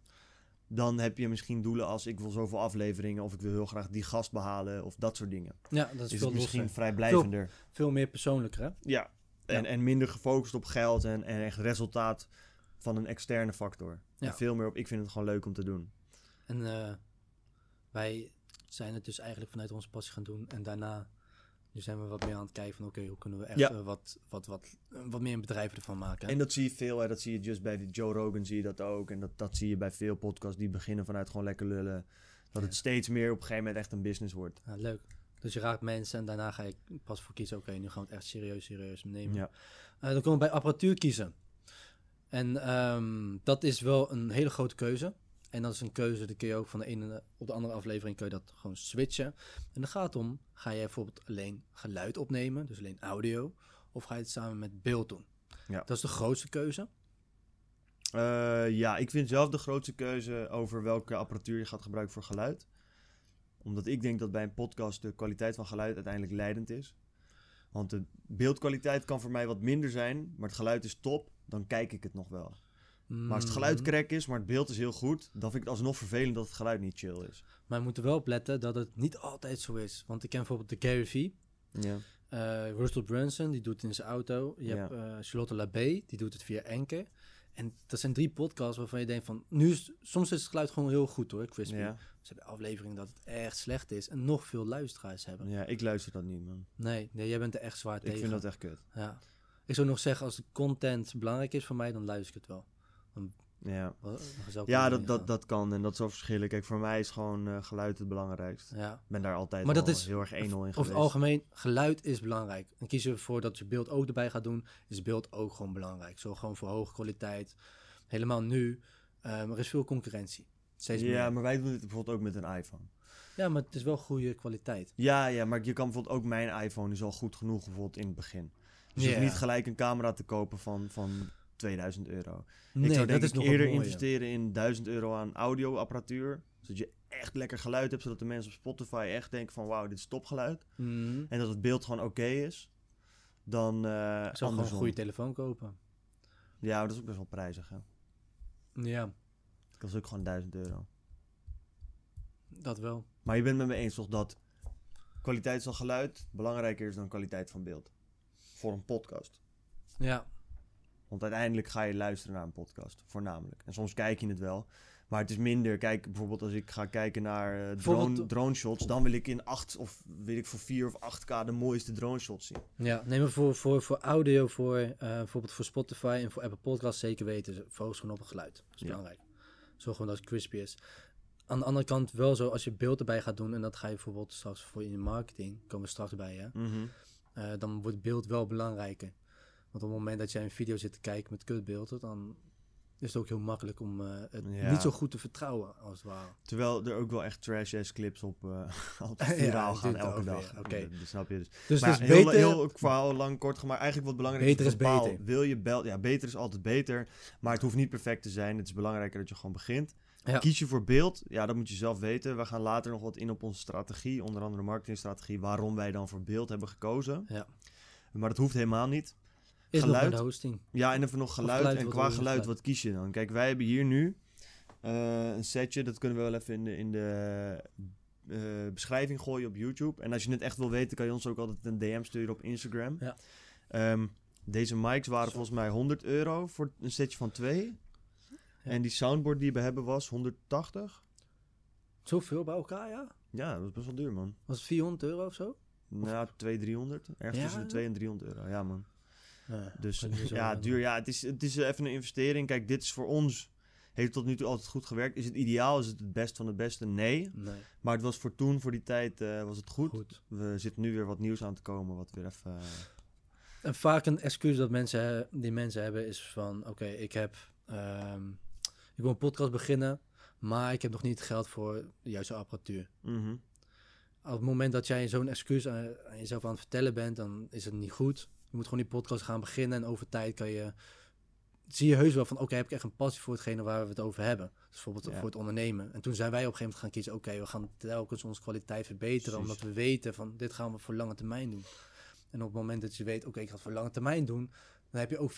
Dan heb je misschien doelen als ik wil zoveel afleveringen of ik wil heel graag die gast behalen of dat soort dingen. ja, dat is Is veel misschien losser. vrijblijvender. Veel meer persoonlijker, hè? Ja. En, Ja. en minder gefocust op geld en, en echt resultaat van een externe factor. Ja. En veel meer op ik vind het gewoon leuk om te doen. En eh, wij zijn het dus eigenlijk vanuit onze passie gaan doen. En daarna nu zijn we wat meer aan het kijken van oké, hoe kunnen we echt Ja. eh, wat, wat, wat, wat meer een bedrijf ervan maken. En dat zie je veel, hè. dat zie je just bij de Joe Rogan zie je dat ook. En dat, dat zie je bij veel podcasts die beginnen vanuit gewoon lekker lullen. Dat het Ja. steeds meer op een gegeven moment echt een business wordt. Ja, leuk. Dus je raakt mensen en daarna ga je pas voor kiezen. Oké, nu gaan we het echt serieus, serieus nemen. Ja. Eh, dan komen we bij apparatuur kiezen. En ehm, dat is wel een hele grote keuze. En dat is een keuze, dan kun je ook van de ene op de andere aflevering kun je dat gewoon switchen. En dan gaat het om, ga je bijvoorbeeld alleen geluid opnemen, dus alleen audio, of ga je het samen met beeld doen? Ja. Dat is de grootste keuze. Eh, ja, ik vind zelf de grootste keuze over welke apparatuur je gaat gebruiken voor geluid. Omdat ik denk dat bij een podcast de kwaliteit van geluid uiteindelijk leidend is. Want de beeldkwaliteit kan voor mij wat minder zijn, maar het geluid is top, dan kijk ik het nog wel. Maar als het geluid Mhm. crack is, maar het beeld is heel goed, dan vind ik het alsnog vervelend dat het geluid niet chill is. Maar we moeten wel opletten dat het niet altijd zo is. Want ik ken bijvoorbeeld de Gary Vee. Ja. Eh, Russell Brunson, die doet het in zijn auto. Je Ja. hebt eh, Charlotte Labé, die doet het via Anchor. En dat zijn drie podcasts waarvan je denkt van... Nu is, soms is het geluid gewoon heel goed hoor, Crispy. Ja. Ze hebben afleveringen dat het echt slecht is. En nog veel luisteraars hebben. ja, ik luister dat niet, man. Nee, nee, jij bent er echt zwaar Ik tegen. vind dat echt kut. Ja. Ik zou nog zeggen, als de content belangrijk is voor mij, dan luister ik het wel. Ja, ik ja dat, dat, dat kan en dat is wel verschillen. Kijk, voor mij is gewoon eh, geluid het belangrijkst. Ik Ja. ben daar altijd Maar dat is- heel erg 1-0 in Over geweest. het algemeen, geluid is belangrijk. Dan kies je ervoor dat je beeld ook erbij gaat doen. Is beeld ook gewoon belangrijk. Zo gewoon voor hoge kwaliteit. Helemaal nu. ehm, er is veel concurrentie. Steeds Ja, meer. maar wij doen het bijvoorbeeld ook met een iPhone. Ja, maar het is wel goede kwaliteit. Ja, ja, maar je kan bijvoorbeeld ook mijn iPhone is al goed genoeg bijvoorbeeld in het begin. Dus je hoeft niet gelijk een camera te kopen van, van 2000 euro. Nee, ik zou dat denk ik nog eerder mooie. investeren in 1000 euro aan audioapparatuur. Zodat je echt lekker geluid hebt, zodat de mensen op Spotify echt denken van wauw, dit is topgeluid. Mhm. En dat het beeld gewoon oké is. Dan Ik zou gewoon een goede telefoon kopen. Ja, dat is ook best wel prijzig. Hè? Ja, Dat is ook gewoon 1000 euro. dat wel. Maar je bent met me eens toch dat kwaliteit van geluid belangrijker is dan kwaliteit van beeld. Voor een podcast. Ja, Want uiteindelijk ga je luisteren naar een podcast, voornamelijk. En soms kijk je het wel. Maar het is minder. Kijk, bijvoorbeeld als ik ga kijken naar eh, drone, drone shots, dan wil ik in 8 of weet ik voor 4 of 8K de mooiste drone shots zien. ja. neem maar voor, voor, voor audio, voor eh, bijvoorbeeld voor Spotify en voor Apple Podcasts zeker weten. Focus gewoon op het geluid. Dat is Ja. belangrijk. Zorg gewoon dat het crispy is. Aan de andere kant wel zo, als je beeld erbij gaat doen en dat ga je bijvoorbeeld straks voor in je marketing, komen we straks bij, hè? Eh, dan wordt beeld wel belangrijker. Want op het moment dat jij een video zit te kijken met kutbeelden, dan is het ook heel makkelijk om eh, het Ja. niet zo goed te vertrouwen, als het ware. Terwijl er ook wel echt trash-ass clips op, eh [laughs] op viraal gaan elke dag. oké. Dat snap je dus. Dus maar het is heel, beter... heel verhaal lang kort gemaakt. Eigenlijk wat belangrijk Beter is bepaal, beter. Wil je bel ja, beter is altijd beter. Maar het hoeft niet perfect te zijn. Het is belangrijker dat je gewoon begint. Ja. Kies je voor beeld? Ja, dat moet je zelf weten. We gaan later nog wat in op onze strategie. Onder andere marketingstrategie. Waarom wij dan voor beeld hebben gekozen. Ja. Maar dat hoeft helemaal niet. Is nog geluid. bij de hosting. Ja, en even nog geluid. geluid, en qua geluid, wat kies je dan? Kijk, wij hebben hier nu eh, een setje. Dat kunnen we wel even in de, in de eh, beschrijving gooien op YouTube. En als je het echt wil weten, kan je ons ook altijd een DM sturen op Instagram. Ja. Ehm, deze mics waren Zo. volgens mij 100 euro voor een setje van twee. Ja. En die soundboard die we hebben was 180. Zoveel bij elkaar, ja? Ja, dat was best wel duur, man. Was het 400 euro of zo? Nou, 200, 300. Ergens Ja? tussen de 2 en 300 euro. Ja, man. Ja, Dus ja, duur. Ja, het is, het is even een investering. Kijk, dit is voor ons. Heeft tot nu toe altijd goed gewerkt. Is het ideaal? Is het het best van het beste? Nee. Nee, Maar het was voor toen, voor die tijd, eh, was het goed. goed. We zitten nu weer wat nieuws aan te komen. Wat weer even. eh, En vaak een excuus dat mensen, die mensen hebben is van... Oké, ik heb... ehm, ik wil een podcast beginnen, maar ik heb nog niet het geld voor de juiste apparatuur. mhm. Op het moment dat jij zo'n excuus aan, aan jezelf aan het vertellen bent, dan is het niet goed. Je moet gewoon die podcast gaan beginnen en over tijd kan je... Zie je heus wel van, oké, heb ik echt een passie voor hetgene waar we het over hebben. Dus bijvoorbeeld Ja. voor het ondernemen. En toen zijn wij op een gegeven moment gaan kiezen, oké, we gaan telkens onze kwaliteit verbeteren. Precies. Omdat we weten van, dit gaan we voor lange termijn doen. En op het moment dat je weet, oké, ik ga het voor lange termijn doen, dan heb je ook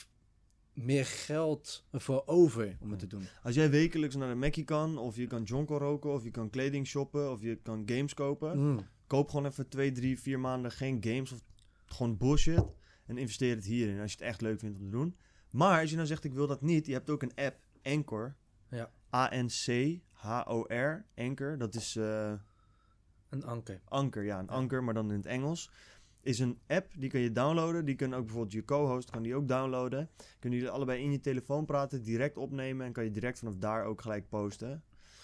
meer geld ervoor over om het te doen. Als jij wekelijks naar de Mackie kan, of je kan jonko roken, of je kan kleding shoppen, of je kan games kopen. Mm. Koop gewoon even twee, drie, vier maanden geen games of gewoon bullshit. En investeer het hierin als je het echt leuk vindt om te doen. Maar als je nou zegt ik wil dat niet, je hebt ook een app, Anchor. Ja. A-N-C-H-O-R, Anchor. Dat is eh, Een anker. Anker, ja, een Anker, maar dan in het Engels. Is een app, die kan je downloaden. Die kan ook bijvoorbeeld je co-host, kan die ook downloaden. Kunnen jullie allebei in je telefoon praten, direct opnemen. En kan je direct vanaf daar ook gelijk posten.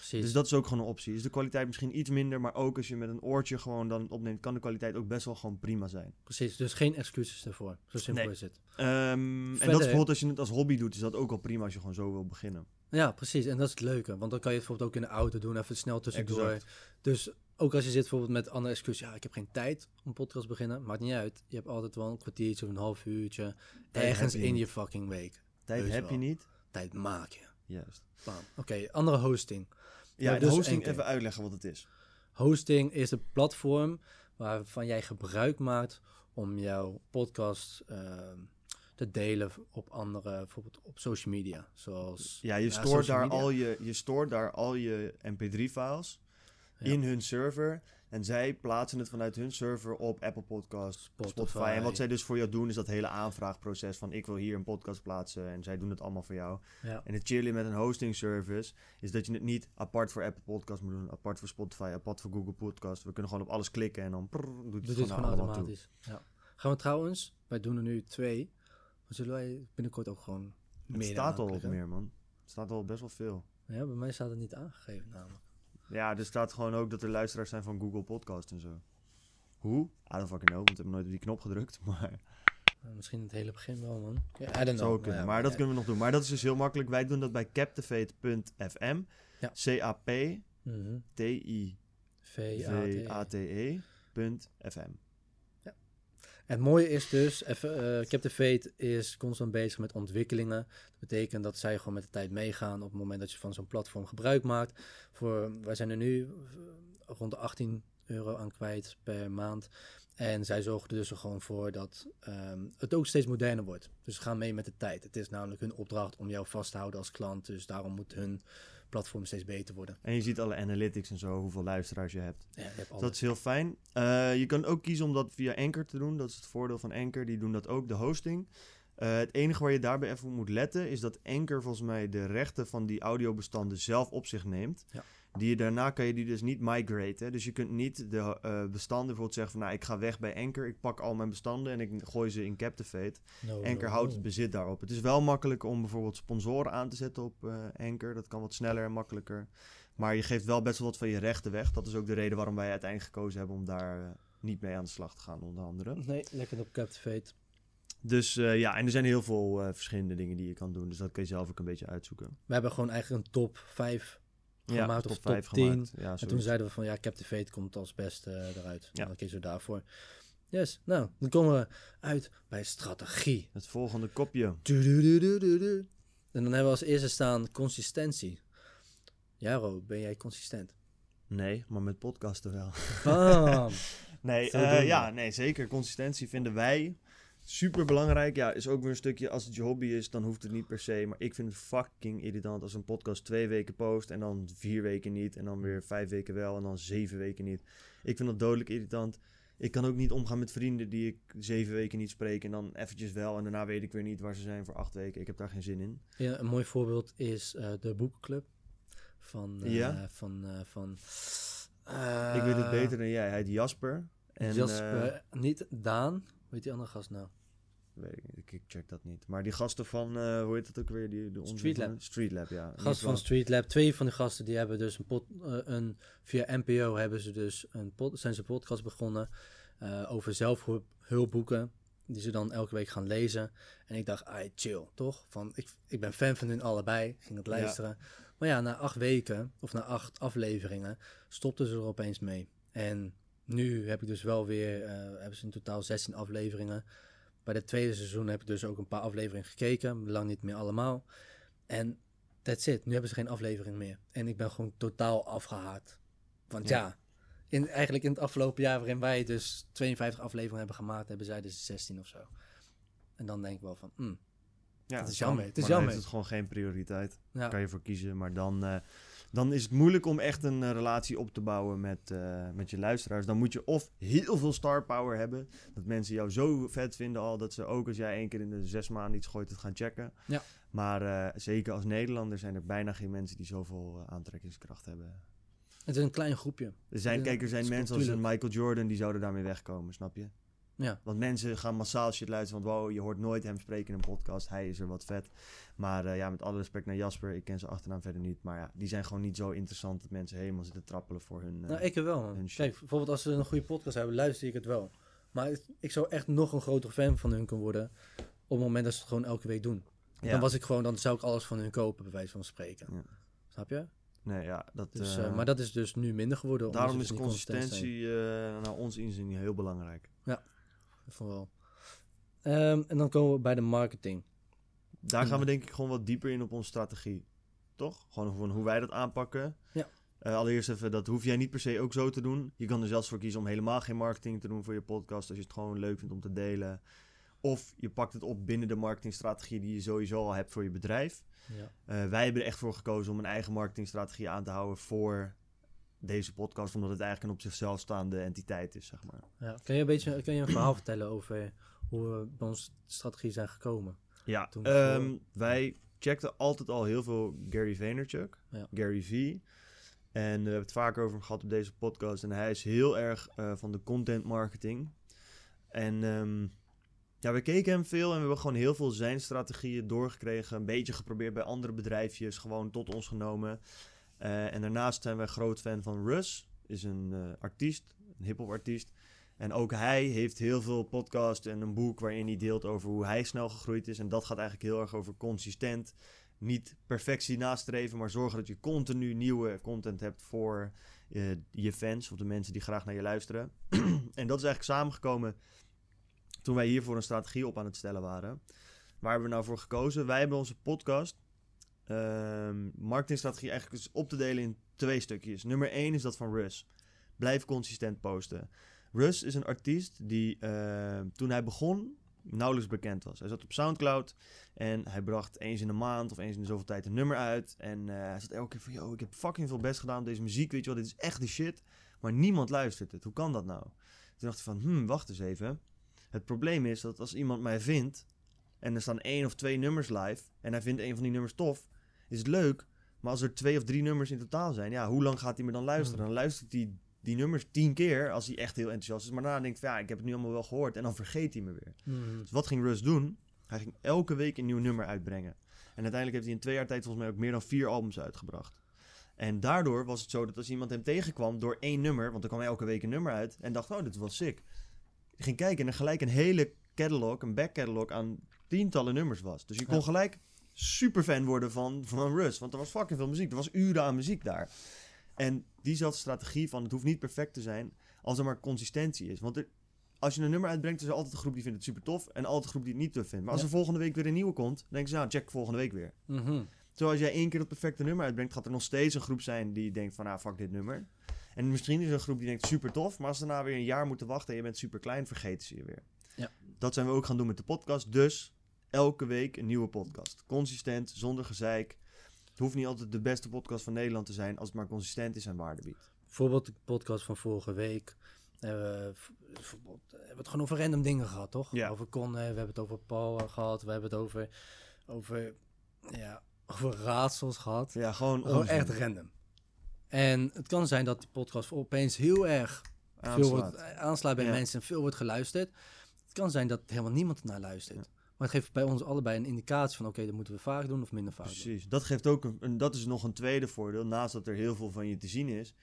Precies. Dus dat is ook gewoon een optie. Is de kwaliteit misschien iets minder, maar ook als je met een oortje gewoon dan opneemt, kan de kwaliteit ook best wel gewoon prima zijn. Precies, dus geen excuses daarvoor. Zo simpel Nee. is het. Ehm, en dat is bijvoorbeeld als je het als hobby doet, is dat ook al prima als je gewoon zo wil beginnen. Ja, precies. En dat is het leuke. Want dan kan je het bijvoorbeeld ook in de auto doen, even snel tussendoor. Exact. Dus ook als je zit bijvoorbeeld met andere excuus, ja, ik heb geen tijd om podcast te beginnen, maakt niet uit. Je hebt altijd wel een kwartiertje of een half uurtje Tijd ergens je in niet. je fucking week. Tijd heb wel. je niet. Tijd maak je. Juist. Oké, andere hosting. Ja, Ja, de dus hosting even uitleggen wat het is. Hosting is het platform waarvan jij gebruik maakt om jouw podcast ehm, te delen op andere, bijvoorbeeld op social media. Zoals Ja, je Ja, stoort daar media. al je, je stoort daar al je mp3-files Ja. in hun server. En zij plaatsen het vanuit hun server op Apple Podcasts, Spotify. Spotify. En wat zij dus voor jou doen, is dat hele aanvraagproces van ik wil hier een podcast plaatsen. En zij doen het allemaal voor jou. ja, En het chillen met een hosting service is dat je het niet apart voor Apple Podcasts moet doen, apart voor Spotify, apart voor Google Podcasts. We kunnen gewoon op alles klikken en dan prrr, doet het doe dit gewoon automatisch. Ja. Gaan we trouwens, wij doen er nu twee. Maar zullen wij binnenkort ook gewoon Het meer staat al meer, man. Het staat al best wel veel. Ja, bij mij staat het niet aangegeven namelijk. Ja, er staat gewoon ook dat er luisteraars zijn van Google Podcast en zo. Hoe? I don't fucking know, want ik heb nooit op die knop gedrukt. [laughs] Maar Uh, misschien in het hele begin wel, man. Ja, I don't know. kunnen. ja, maar dat ja. kunnen we nog doen. Maar dat is dus heel makkelijk. Wij doen dat bij captivate.fm. Ja. Mhm. C-A-P-T-I-V-A-T-E.fm. Het mooie is dus, even, eh Captivate is constant bezig met ontwikkelingen. Dat betekent dat zij gewoon met de tijd meegaan op het moment dat je van zo'n platform gebruik maakt. Voor, wij zijn er nu eh, rond de 18 euro aan kwijt per maand. En zij zorgen er dus er gewoon voor dat ehm, het ook steeds moderner wordt. Dus ze gaan mee met de tijd. Het is namelijk hun opdracht om jou vast te houden als klant. Dus daarom moet hun platform steeds beter worden. En je ziet alle analytics en zo, hoeveel luisteraars je hebt. Ja, je hebt Dus dat is heel fijn. Eh, je kan ook kiezen om dat via Anchor te doen. Dat is het voordeel van Anchor. Die doen dat ook, de hosting. Eh, het enige waar je daarbij even op moet letten... is dat Anchor volgens mij de rechten van die audiobestanden zelf op zich neemt. Ja. Die je, daarna kan je die dus niet migraten. Dus je kunt niet de eh, bestanden bijvoorbeeld zeggen van... nou, ik ga weg bij Anchor. Ik pak al mijn bestanden en ik gooi ze in Captivate. No, Anchor no, houdt no. het bezit daarop. Het is wel makkelijk om bijvoorbeeld sponsoren aan te zetten op eh, Anchor. Dat kan wat sneller en makkelijker. Maar je geeft wel best wel wat van je rechten weg. Dat is ook de reden waarom wij uiteindelijk gekozen hebben om daar eh, niet mee aan de slag te gaan, onder andere. Nee, lekker op Captivate. Dus ja, en er zijn heel veel verschillende dingen die je kan doen. Dus dat kun je zelf ook een beetje uitzoeken. We hebben gewoon eigenlijk een top 5 Ja, of top vijf 10. gemaakt. Ja, En toen zeiden we van ja, Captivate komt als beste eh, eruit. Ja. Dan kiezen we daarvoor. Yes, nou, dan komen we uit bij strategie. Het volgende kopje. En dan hebben we als eerste staan consistentie. Jaro, ben jij consistent? Nee, maar met podcasten wel. Bam! [laughs] Nee, eh, ja, nee, zeker. Consistentie vinden wij super belangrijk. Ja, is ook weer een stukje, als het je hobby is, dan hoeft het niet per se. Maar ik vind het fucking irritant als een podcast twee weken post en dan vier weken niet. En dan weer vijf weken wel en dan zeven weken niet. Ik vind dat dodelijk irritant. Ik kan ook niet omgaan met vrienden die ik zeven weken niet spreek en dan eventjes wel. En daarna weet ik weer niet waar ze zijn voor acht weken. Ik heb daar geen zin in. ja, een mooi voorbeeld is eh, de boekenclub. Van, eh, Ja? van, eh, van ik weet het beter dan jij. Hij heet Jasper. En, Jasper, niet Daan. Hoe heet die andere gast nou? weet ik, niet, ik check dat niet. Maar die gasten van, eh, hoe heet het ook weer? Die, de Streetlab. Streetlab, ja. In ieder Gast van Streetlab. Twee van de gasten die hebben dus een, pod, eh, een via NPO hebben ze dus een pod, zijn ze podcast begonnen eh, over zelfhulpboeken die ze dan elke week gaan lezen. En ik dacht, ai, chill, toch? Van, ik, ik ben fan van hun allebei, ging het Ja. luisteren. Maar ja, na acht weken of na acht afleveringen stopten ze er opeens mee. En nu heb ik dus wel weer, eh, hebben ze in totaal 16 afleveringen. Bij het tweede seizoen heb ik dus ook een paar afleveringen gekeken, lang niet meer allemaal. En that's it. Nu hebben ze geen aflevering meer. En ik ben gewoon totaal afgehaakt. Want Ja. ja, in, eigenlijk in het afgelopen jaar waarin wij dus 52 afleveringen hebben gemaakt, hebben zij dus 16 of zo. En dan denk ik wel van, mm, Ja, Het is jammer, het is dan jammer. het gewoon geen prioriteit. ja, kan je voor kiezen. Maar dan, eh, dan is het moeilijk om echt een eh, relatie op te bouwen met, eh, met je luisteraars. Dan moet je of heel veel star power hebben. Dat mensen jou zo vet vinden al. Dat ze ook als jij één keer in de zes maanden iets gooit het gaan checken. Ja. Maar eh, zeker als Nederlander zijn er bijna geen mensen die zoveel aantrekkingskracht hebben. het is een klein groepje. Er zijn, kijk, er zijn mensen als een. Michael Jordan die zouden daarmee wegkomen, snap je? Ja. Want mensen gaan massaal shit luisteren. Want wow, je hoort nooit hem spreken in een podcast. Hij is er wat vet. Maar eh, ja, met alle respect naar Jasper. Ik ken zijn achternaam verder niet. Maar ja, die zijn gewoon niet zo interessant dat mensen helemaal zitten trappelen voor hun... eh, Nou, ik wel. man. Kijk, bijvoorbeeld als ze een goede podcast hebben, luister ik het wel. Maar ik- ik zou echt nog een grotere fan van hun kunnen worden op het moment dat ze het gewoon elke week doen. ja. Dan was ik gewoon, dan zou ik alles van hun kopen, bij wijze van spreken. Ja. Snap je? Nee, ja, dat... Dus, eh, maar dat is dus nu minder geworden. daarom ze is dus consistentie naar ons inzien heel belangrijk. Van wel. Ehm, en dan komen we bij de marketing. Daar gaan we denk ik gewoon wat dieper in op onze strategie. Toch? Gewoon van hoe wij dat aanpakken. Ja. Eh, allereerst even, dat hoef jij niet per se ook zo te doen. Je kan er zelfs voor kiezen om helemaal geen marketing te doen voor je podcast. Als je het gewoon leuk vindt om te delen. Of je pakt het op binnen de marketingstrategie die je sowieso al hebt voor je bedrijf. Ja. Eh, wij hebben er echt voor gekozen om een eigen marketingstrategie aan te houden voor deze podcast. Omdat het eigenlijk een op zichzelf staande entiteit is, zeg maar. Ja. Kan je een beetje kan je een verhaal vertellen over hoe we bij onze strategie zijn gekomen? Ja, ehm, wij checkten altijd al heel veel Gary Vaynerchuk, Ja. Gary V. En we hebben het vaker over hem gehad op deze podcast. En hij is heel erg eh, van de content marketing. En ehm, ja, we keken hem veel en we hebben gewoon heel veel zijn strategieën doorgekregen. Een beetje geprobeerd bij andere bedrijfjes, gewoon tot ons genomen. Eh, en daarnaast zijn wij groot fan van Russ, is een eh, artiest, een hip-hop artiest. En ook hij heeft heel veel podcasts en een boek waarin hij deelt over hoe hij snel gegroeid is. En dat gaat eigenlijk heel erg over consistent. Niet perfectie nastreven, maar zorgen dat je continu nieuwe content hebt voor eh, je fans of de mensen die graag naar je luisteren. [clears throat] en dat is eigenlijk samengekomen toen wij hiervoor een strategie op aan het stellen waren. Waar hebben we nou voor gekozen? Wij hebben onze podcast, ehm, marketingstrategie, eigenlijk eens op te delen in twee stukjes. Nummer één is dat van Russ. Blijf consistent posten. Russ is een artiest die eh, toen hij begon nauwelijks bekend was. Hij zat op Soundcloud en hij bracht eens in de maand of eens in de zoveel tijd een nummer uit. En eh, hij zat elke keer van, yo, ik heb fucking veel best gedaan op deze muziek, weet je wel, dit is echt de shit. Maar niemand luistert het. Hoe kan dat nou? Toen dacht ik van, hmm, wacht eens even. Het probleem is dat als iemand mij vindt en er staan één of twee nummers live en hij vindt een van die nummers tof, is het leuk. Maar als er twee of drie nummers in totaal zijn, ja, hoe lang gaat hij me dan luisteren? Dan luistert hij die nummers tien keer als hij echt heel enthousiast is. Maar daarna denkt hij, ja, ik heb het nu allemaal wel gehoord. En dan vergeet hij me weer. Dus wat ging Russ doen? Hij ging elke week een nieuw nummer uitbrengen. En uiteindelijk heeft hij in twee jaar tijd volgens mij ook meer dan vier albums uitgebracht. En daardoor was het zo dat als iemand hem tegenkwam door één nummer, want er kwam elke week een nummer uit, en dacht, oh, dit was sick. Ging kijken en er gelijk een hele catalog, een back catalog aan tientallen nummers was. Dus je kon Ja. gelijk super fan worden van, van Russ, want er was fucking veel muziek. Er was uren aan muziek daar. En diezelfde strategie van het hoeft niet perfect te zijn als er maar consistentie is. Want er, als je een nummer uitbrengt, is er altijd een groep die vindt het super tof en altijd een groep die het niet tof vindt. Maar als Ja. er volgende week weer een nieuwe komt, dan denken ze, nou, check volgende week weer. Mhm. Terwijl als jij één keer het perfecte nummer uitbrengt, gaat er nog steeds een groep zijn die denkt van, nou, fuck dit nummer. En misschien is er een groep die denkt super tof, maar als ze daarna weer een jaar moeten wachten en je bent super klein, vergeten ze je weer. Ja. Dat zijn we ook gaan doen met de podcast. Dus elke week een nieuwe podcast. Consistent, zonder gezeik. Het hoeft niet altijd de beste podcast van Nederland te zijn als het maar consistent is en waarde biedt. Bijvoorbeeld de podcast van vorige week. hebben we bijvoorbeeld, eh, we hebben het gewoon over random dingen gehad, toch? Ja. Over Conne, we hebben het over Paul eh, gehad. We hebben het over, over, ja, over raadsels gehad. Ja, gewoon echt random. En het kan zijn dat die podcast opeens heel erg veel Aanslaat. wordt, eh, aanslaat bij Ja. mensen en veel wordt geluisterd. Het kan zijn dat helemaal niemand naar luistert. Maar het geeft bij ons allebei een indicatie van... oké, dat moeten we vaak doen of minder vaak doen. Precies. Dat geeft ook een, een- dat is nog een tweede voordeel. Naast dat er heel veel van je te zien is,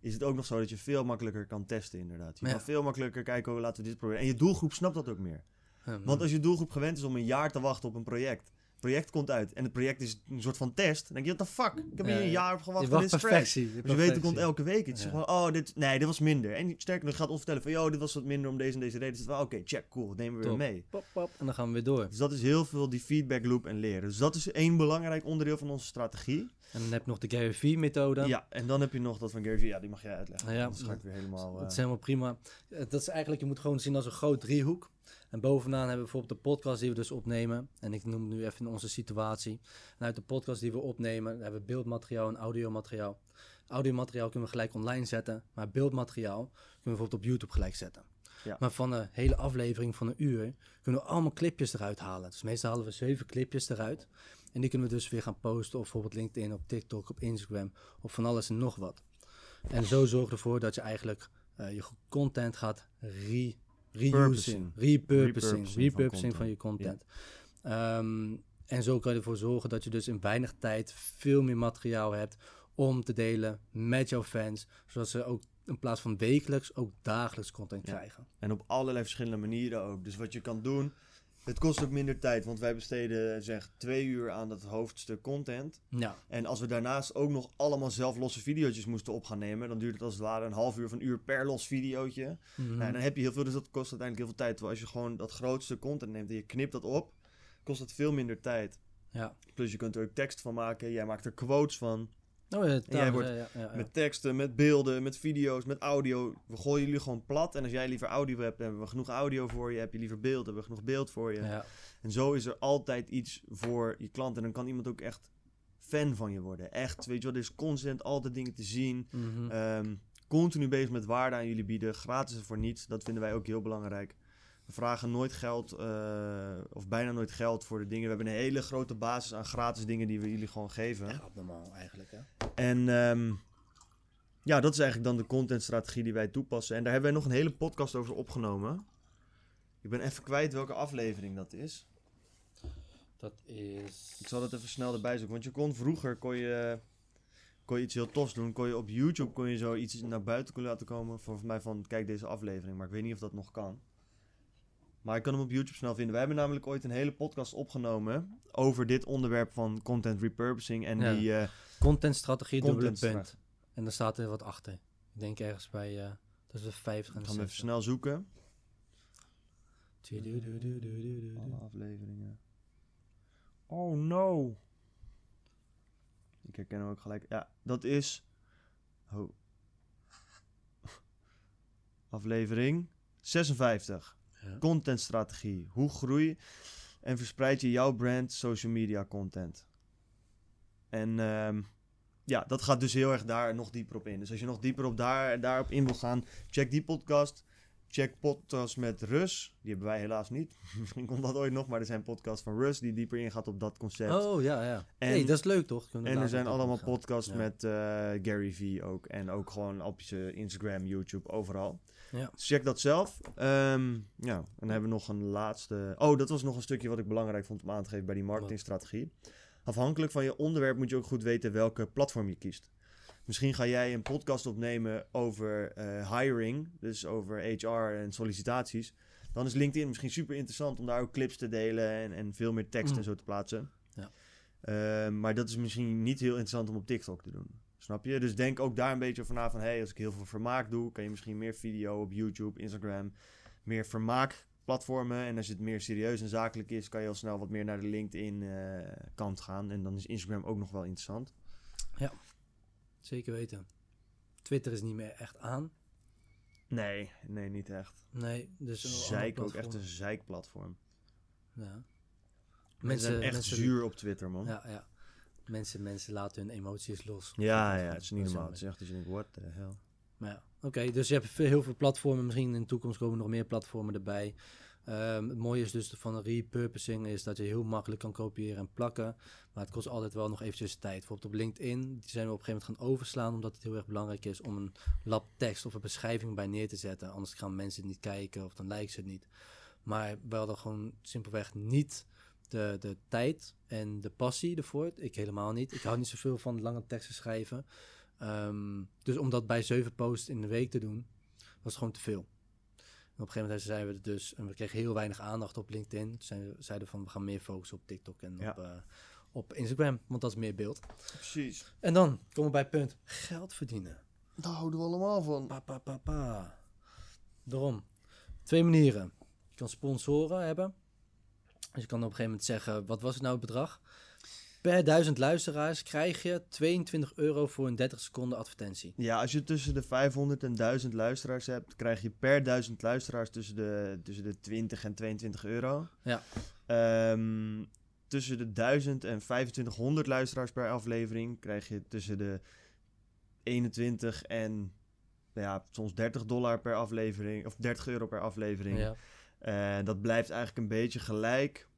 is het ook nog zo dat je veel makkelijker kan testen, inderdaad. Je Ja. kan veel makkelijker kijken, oh, laten we dit proberen. En je doelgroep snapt dat ook meer. Want als je doelgroep gewend is om een jaar te wachten op een project. Project komt uit en het project is een soort van test. Dan denk je, what the fuck? Ik heb hier een ja. jaar op gewacht dit is perfectie. Dus je weet, het komt elke week. Het is gewoon, oh, dit, nee, dit was minder. En sterker nog, gaat ons vertellen van, yo, dit was wat minder om deze en deze reden. Dus oké, check, cool, dat nemen we Top. weer mee. Pop, pop, en dan gaan we weer door. Dus dat is heel veel die feedback loop en leren. Dus dat is één belangrijk onderdeel van onze strategie. En dan heb je nog de Gary V-methode. Ja, en dan heb je nog dat van Gary Vee. Ja, die mag jij uitleggen. Ja, ik weer helemaal... Dat eh, is helemaal prima. Eh, Dat is eigenlijk, je moet gewoon zien als een groot driehoek. En bovenaan hebben we bijvoorbeeld de podcast die we dus opnemen. En ik noem nu even onze situatie. En uit de podcast die we opnemen, hebben we beeldmateriaal en audiomateriaal. Audiomateriaal kunnen we gelijk online zetten. Maar beeldmateriaal kunnen we bijvoorbeeld op YouTube gelijk zetten. Ja. Maar van een hele aflevering van een uur kunnen we allemaal clipjes eruit halen. Dus meestal halen we zeven clipjes eruit. En die kunnen we dus weer gaan posten op bijvoorbeeld LinkedIn, op TikTok, op Instagram. Of van alles en nog wat. En zo zorg ervoor dat je eigenlijk eh, je content gaat reusing, Repurposing. repurposing, Repurposing van je content. Ehm, en zo kan je ervoor zorgen dat je dus in weinig tijd veel meer materiaal hebt om te delen met jouw fans, zodat ze ook in plaats van wekelijks ook dagelijks content Ja. krijgen. En op allerlei verschillende manieren ook. Dus wat je kan doen, het kost ook minder tijd, want wij besteden zeg twee uur aan dat hoofdstuk content. Ja, En als we daarnaast ook nog allemaal zelf losse video's moesten op gaan nemen, dan duurt het als het ware een half uur of een uur per los videootje. Mhm. Nou, dan heb je heel veel, dus dat kost uiteindelijk heel veel tijd. Terwijl als je gewoon dat grootste content neemt en je knipt dat op, kost het veel minder tijd. ja. Plus je kunt er ook tekst van maken, jij maakt er quotes van. Oh, ja, jij wordt ja, ja. Met teksten, met beelden, met video's, met audio. We gooien jullie gewoon plat. En als jij liever audio hebt, hebben we genoeg audio voor je. Heb je liever beeld, hebben we genoeg beeld voor je. Ja, En zo is er altijd iets voor je klant. En dan kan iemand ook echt fan van je worden. Echt, weet je wel, er is constant altijd dingen te zien. mhm. Ehm, continu bezig met waarde aan jullie bieden. Gratis en voor niets. Dat vinden wij ook heel belangrijk. We vragen nooit geld, eh, of bijna nooit geld voor de dingen. We hebben een hele grote basis aan gratis dingen die we jullie gewoon geven. Echt abnormaal eigenlijk, hè? En ehm, ja, dat is eigenlijk dan de contentstrategie die wij toepassen. En daar hebben wij nog een hele podcast over opgenomen. Ik ben even kwijt welke aflevering dat is. Dat is... Ik zal dat even snel erbij zoeken. Want je kon vroeger kon je, kon je iets heel tofs doen. Kon je op YouTube kon je zoiets naar buiten laten komen. Volgens mij van kijk deze aflevering. Maar ik weet niet of dat nog kan. Maar ik kan hem op YouTube snel vinden. We hebben namelijk ooit een hele podcast opgenomen over dit onderwerp van content repurposing. En Ja. die eh, Contentstrategie, dubbele Contentstrategie. punt. En daar staat er wat achter. Ik denk ergens bij eh tussen de 50 en de gaan we even 60. snel zoeken. Alle afleveringen. Oh no. Ik herken hem ook gelijk. Ja, dat is. Oh. [laughs] Aflevering 56. Ja. Contentstrategie. Hoe groei en verspreid je jouw brand social media content? En ehm, ja, dat gaat dus heel erg daar nog dieper op in. Dus als je nog dieper op daar, daarop in wil gaan, check die podcast. Check podcast met Rus. Die hebben wij helaas niet. [laughs] Misschien komt dat ooit nog, maar er zijn podcasts van Rus die dieper ingaat op dat concept. Oh, ja, ja. En- hey, dat is leuk, toch? Kunnen en er zijn allemaal podcasts Ja. met eh, Gary Vee ook. En ook gewoon op je Instagram, YouTube, overal. Ja. Dus check dat zelf. Ehm, ja, en dan hebben we nog een laatste... Oh, dat was nog een stukje wat ik belangrijk vond om aan te geven bij die marketingstrategie. Afhankelijk van je onderwerp moet je ook goed weten welke platform je kiest. Misschien ga jij een podcast opnemen over eh, hiring, dus over HR en sollicitaties. Dan is LinkedIn misschien super interessant om daar ook clips te delen en, en veel meer tekst Mm. en zo te plaatsen. Ja. Ehm, maar dat is misschien niet heel interessant om op TikTok te doen. Snap je? Dus denk ook daar een beetje over na van... hey, als ik heel veel vermaak doe... kan je misschien meer video op YouTube, Instagram... meer vermaakplatformen. En als het meer serieus en zakelijk is... kan je al snel wat meer naar de LinkedIn-kant gaan. En dan is Instagram ook nog wel interessant. Zeker weten. Twitter is niet meer echt aan. Nee, nee, niet echt. Nee, dus Zeik ook echt een zeikplatform. Ja. Mensen zijn echt mensen- zuur op Twitter, man. Ja, ja. Mensen, mensen laten hun emoties los. Ja, ja, het is niet normaal. Het is echt dat je denkt, what the hell. Maar ja, oké. dus je hebt veel, heel veel platformen. Misschien in de toekomst komen nog meer platformen erbij. Ehm, het mooie is dus van repurposing is dat je heel makkelijk kan kopiëren en plakken. Maar het kost altijd wel nog eventjes tijd. Bijvoorbeeld op LinkedIn die zijn we op een gegeven moment gaan overslaan. Omdat het heel erg belangrijk is om een lab tekst of een beschrijving bij neer te zetten. Anders gaan mensen het niet kijken of dan lijkt ze het niet. Maar we hadden gewoon simpelweg niet de, de tijd en de passie ervoor. Ik helemaal niet. Ik hou niet zoveel van lange teksten schrijven. Ehm, dus om dat bij zeven posts in de week te doen, was gewoon te veel. En op een gegeven moment zeiden we het dus, en we kregen heel weinig aandacht op LinkedIn. Toen zijn zeiden we van, we gaan meer focussen op TikTok en Ja. op, eh, op Instagram, want dat is meer beeld. Precies. En dan komen we bij het punt, geld verdienen. Daar houden we allemaal van. Pa, pa, pa, pa. Daarom. Twee manieren. Je kan sponsoren hebben. Dus je kan op een gegeven moment zeggen, wat was het nou het bedrag? Per duizend luisteraars krijg je 22 euro voor een 30 seconden advertentie. Ja, als je tussen de 500 en 1000 luisteraars hebt, krijg je per 1000 luisteraars tussen de, tussen de 20 en 22 euro. Ja. Ehm, tussen de 1000 en 2500 luisteraars per aflevering krijg je tussen de 21 en nou ja, soms 30 dollar per aflevering, of 30 euro per aflevering. Ja. En dat blijft eigenlijk een beetje gelijk.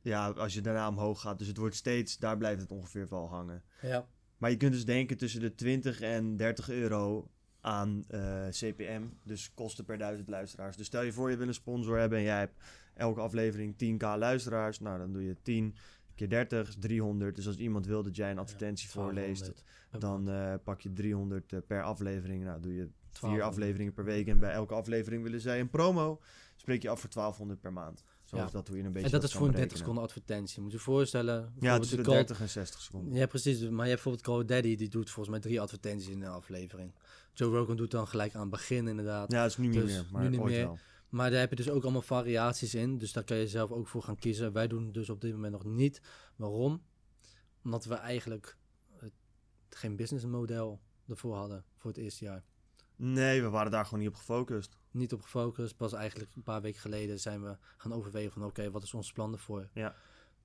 Ja, als je daarna omhoog gaat. Dus het wordt steeds, daar blijft het ongeveer wel hangen. ja. Maar je kunt dus denken tussen de 20 en 30 euro aan eh, CPM, dus kosten per duizend luisteraars. Dus stel je voor je wil een sponsor hebben en jij hebt elke aflevering 10k luisteraars. Nou, dan doe je 10 keer 30 is 300. Dus als iemand wil dat jij een advertentie voorleest, 1200 per dan eh, pak je 300 eh, per aflevering. Nou, doe je vier 1200. afleveringen per week en bij elke aflevering willen zij een promo. Spreek je af voor 1200 per maand. Zo Ja. is dat hoe je een beetje En dat dat is voor een 30 berekenen. seconden advertentie. Moet je je voorstellen. Ja, tussen de Call- 30 en 60 seconden. Ja, precies. Maar je hebt bijvoorbeeld Call Daddy, die doet volgens mij drie advertenties in een aflevering. Joe Rogan doet dan gelijk aan het begin inderdaad. Ja, dat is nu niet Dus meer, maar nu niet ooit meer. wel. Maar daar heb je dus ook allemaal variaties in. Dus daar kan je zelf ook voor gaan kiezen. Wij doen dus op dit moment nog niet. Waarom? Omdat we eigenlijk eh, geen businessmodel ervoor hadden voor het eerste jaar. Nee, we waren daar gewoon niet op gefocust. Niet op gefocust. Pas eigenlijk een paar weken geleden zijn we gaan overwegen van oké, wat is ons plan ervoor? Ja.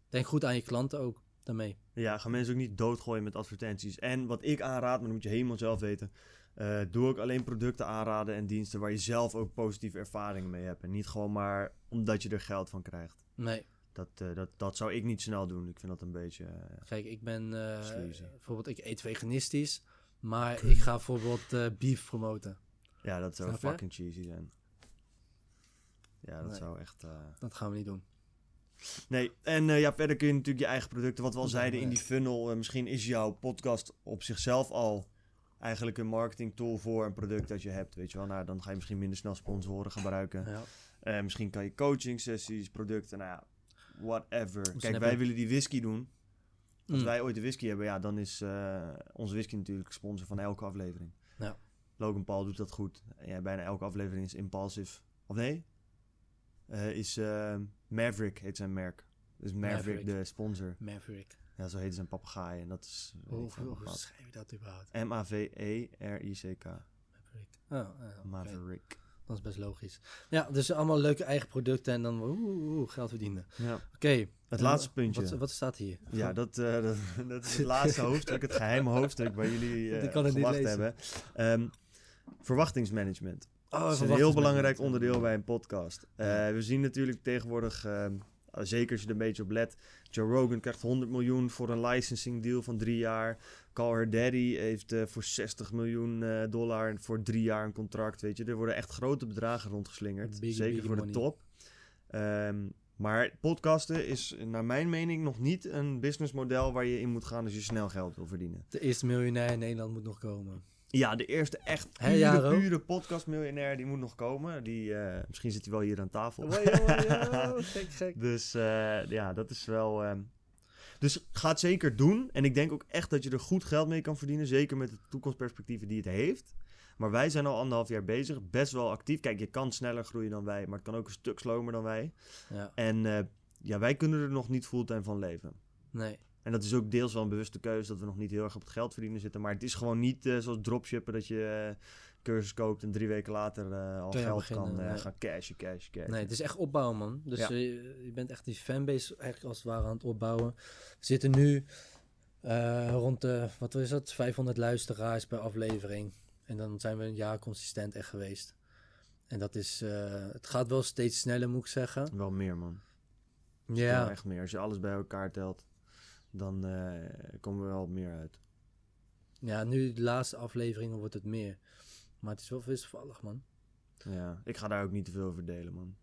Denk goed aan je klanten ook daarmee. Ja, ga mensen ook niet doodgooien met advertenties. En wat ik aanraad, maar dat moet je helemaal zelf weten. eh, doe ook alleen producten aanraden en diensten waar je zelf ook positieve ervaringen mee hebt. En niet gewoon maar omdat je er geld van krijgt. Nee, Dat, eh, dat, dat zou ik niet snel doen. Ik vind dat een beetje... eh, kijk, ik ben bijvoorbeeld, ik eet veganistisch. Maar [laughs] ik ga bijvoorbeeld beef promoten. Ja, dat zou Snap je? fucking cheesy zijn. Ja, dat Nee. zou echt... eh, Dat gaan we niet doen. Nee, en eh, ja, verder kun je natuurlijk je eigen producten, wat we al zeiden in die funnel. eh, misschien is jouw podcast op zichzelf al eigenlijk een marketing tool voor een product dat je hebt. Weet je wel, nou, dan ga je misschien minder snel sponsoren gebruiken. Ja. Misschien kan je coaching sessies, producten, nou ja, whatever. Kijk, wij willen die whisky doen. Als Mm. wij ooit de whisky hebben, ja, dan is onze whisky natuurlijk sponsor van elke aflevering. Ja. Logan Paul doet dat goed. Ja, bijna elke aflevering is Impulsive. Of nee? Eh, is eh, Maverick heet zijn merk. Dus Maverick, Maverick. de sponsor. Maverick. Ja, zo heet zijn papegaai. En dat is... Hoe, schrijf je dat überhaupt? M-A-V-E-R-I-C-K. Maverick. Oh, oké. Maverick. Dat is best logisch. Ja, dus allemaal leuke eigen producten en dan oeh, oeh, geld verdienen. Ja. Oké. Het laatste puntje. Wat, wat staat hier? Ja, [laughs] dat, eh, dat, [laughs] dat is het laatste hoofdstuk, het geheime hoofdstuk waar jullie [laughs] Want ik kan het niet gewacht lezen. hebben. Ehm, verwachtingsmanagement. Oh, Dat is een heel belangrijk onderdeel bij een podcast. Eh, Ja. We zien natuurlijk tegenwoordig, ehm, zeker als je er een beetje op let, Joe Rogan krijgt 100 miljoen voor een licensing deal van drie jaar. Call Her Daddy heeft eh, voor 60 miljoen eh, dollar voor drie jaar een contract. Weet je, er worden echt grote bedragen rondgeslingerd. Zeker voor de top. Ehm, maar podcasten is naar mijn mening nog niet een businessmodel waar je in moet gaan als je snel geld wil verdienen. De eerste miljonair in Nederland moet nog komen. Ja, de eerste echt pure, pure podcastmiljonair die moet nog komen. Die, eh, misschien zit hij wel hier aan tafel. [laughs] gek, gek. Dus eh, ja, dat is wel. ehm, Dus ga het zeker doen. En ik denk ook echt dat je er goed geld mee kan verdienen. Zeker met de toekomstperspectieven die het heeft. Maar wij zijn al anderhalf jaar bezig. Best wel actief. Kijk, je kan sneller groeien dan wij. Maar het kan ook een stuk slomer dan wij. Ja, En eh, ja, wij kunnen er nog niet fulltime van leven. nee. En dat is ook deels wel een bewuste keuze. Dat we nog niet heel erg op het geld verdienen zitten. Maar het is gewoon niet eh, zoals dropshippen. Dat je eh, cursus koopt en drie weken later eh, al Kan geld beginnen, kan nee. gaan cashen, cashen, cashen. Nee, het is echt opbouwen, man. Dus Ja. je bent echt die fanbase eigenlijk als het ware aan het opbouwen. We zitten nu rond de, wat is het, 500 luisteraars per aflevering. En dan zijn we een jaar consistent echt geweest. En dat is, het gaat wel steeds sneller, moet ik zeggen. Wel meer, man. Ja. Ja, echt meer. Als je alles bij elkaar telt, dan eh, komen we wel meer uit. ja, nu de laatste afleveringen wordt het meer. Maar het is wel wisselvallig, man. Ja, ik ga daar ook niet te veel over delen, man.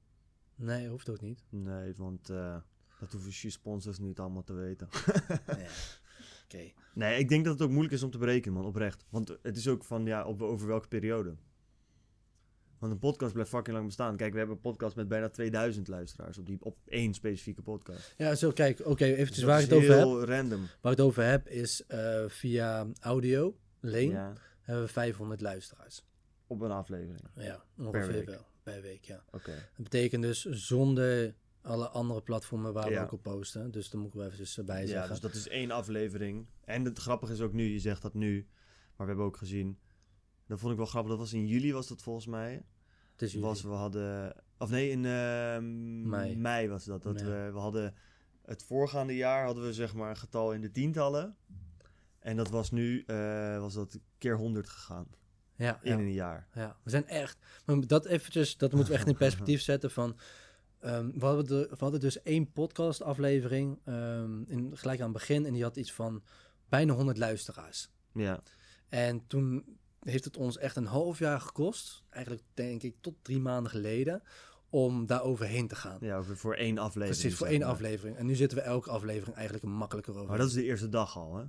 Nee, hoeft ook niet. Nee, want eh, dat hoeven je sponsors niet allemaal te weten. [laughs] ja. Oké. Nee, ik denk dat het ook moeilijk is om te berekenen, man, oprecht. Want het is ook van, ja, op, over welke periode. Want een podcast blijft fucking lang bestaan. Kijk, we hebben een podcast met bijna 2000 luisteraars op, die, op één specifieke podcast. Ja, zo kijk, oké, eventjes Dus waar ik het over heb. heel random. Waar ik het over heb is eh, via audio, Leen, Ja, hebben we 500 luisteraars. op een aflevering. Ja, ongeveer week. wel. Per week, ja. Oké. Dat betekent dus zonder alle andere platformen waar we Ja. ook op posten. Dus daar moet ik wel even bij Ja, zeggen. dus dat is één aflevering. En het grappige is ook nu, je zegt dat nu, maar we hebben ook gezien. Dat vond ik wel grappig. Dat was in juli, was dat volgens mij. Was we hadden, of nee, in eh, Mei. mei was dat. dat we, we hadden het voorgaande jaar hadden we zeg maar een getal in de tientallen. En dat was nu, eh, was dat keer 100 gegaan ja, in ja, een jaar. ja, we zijn echt... Maar dat eventjes, dat moeten we echt in [laughs] perspectief zetten van... ehm, we, hadden de- we hadden dus één podcast aflevering ehm, in, gelijk aan het begin. En die had iets van bijna 100 luisteraars. Ja, En toen heeft het ons echt een half jaar gekost. Eigenlijk denk ik tot drie maanden geleden. Om daar overheen te gaan. Ja, voor één aflevering. Precies, voor één maar. aflevering. En nu zitten we elke aflevering eigenlijk makkelijker over. Maar dat is de eerste dag al, hè?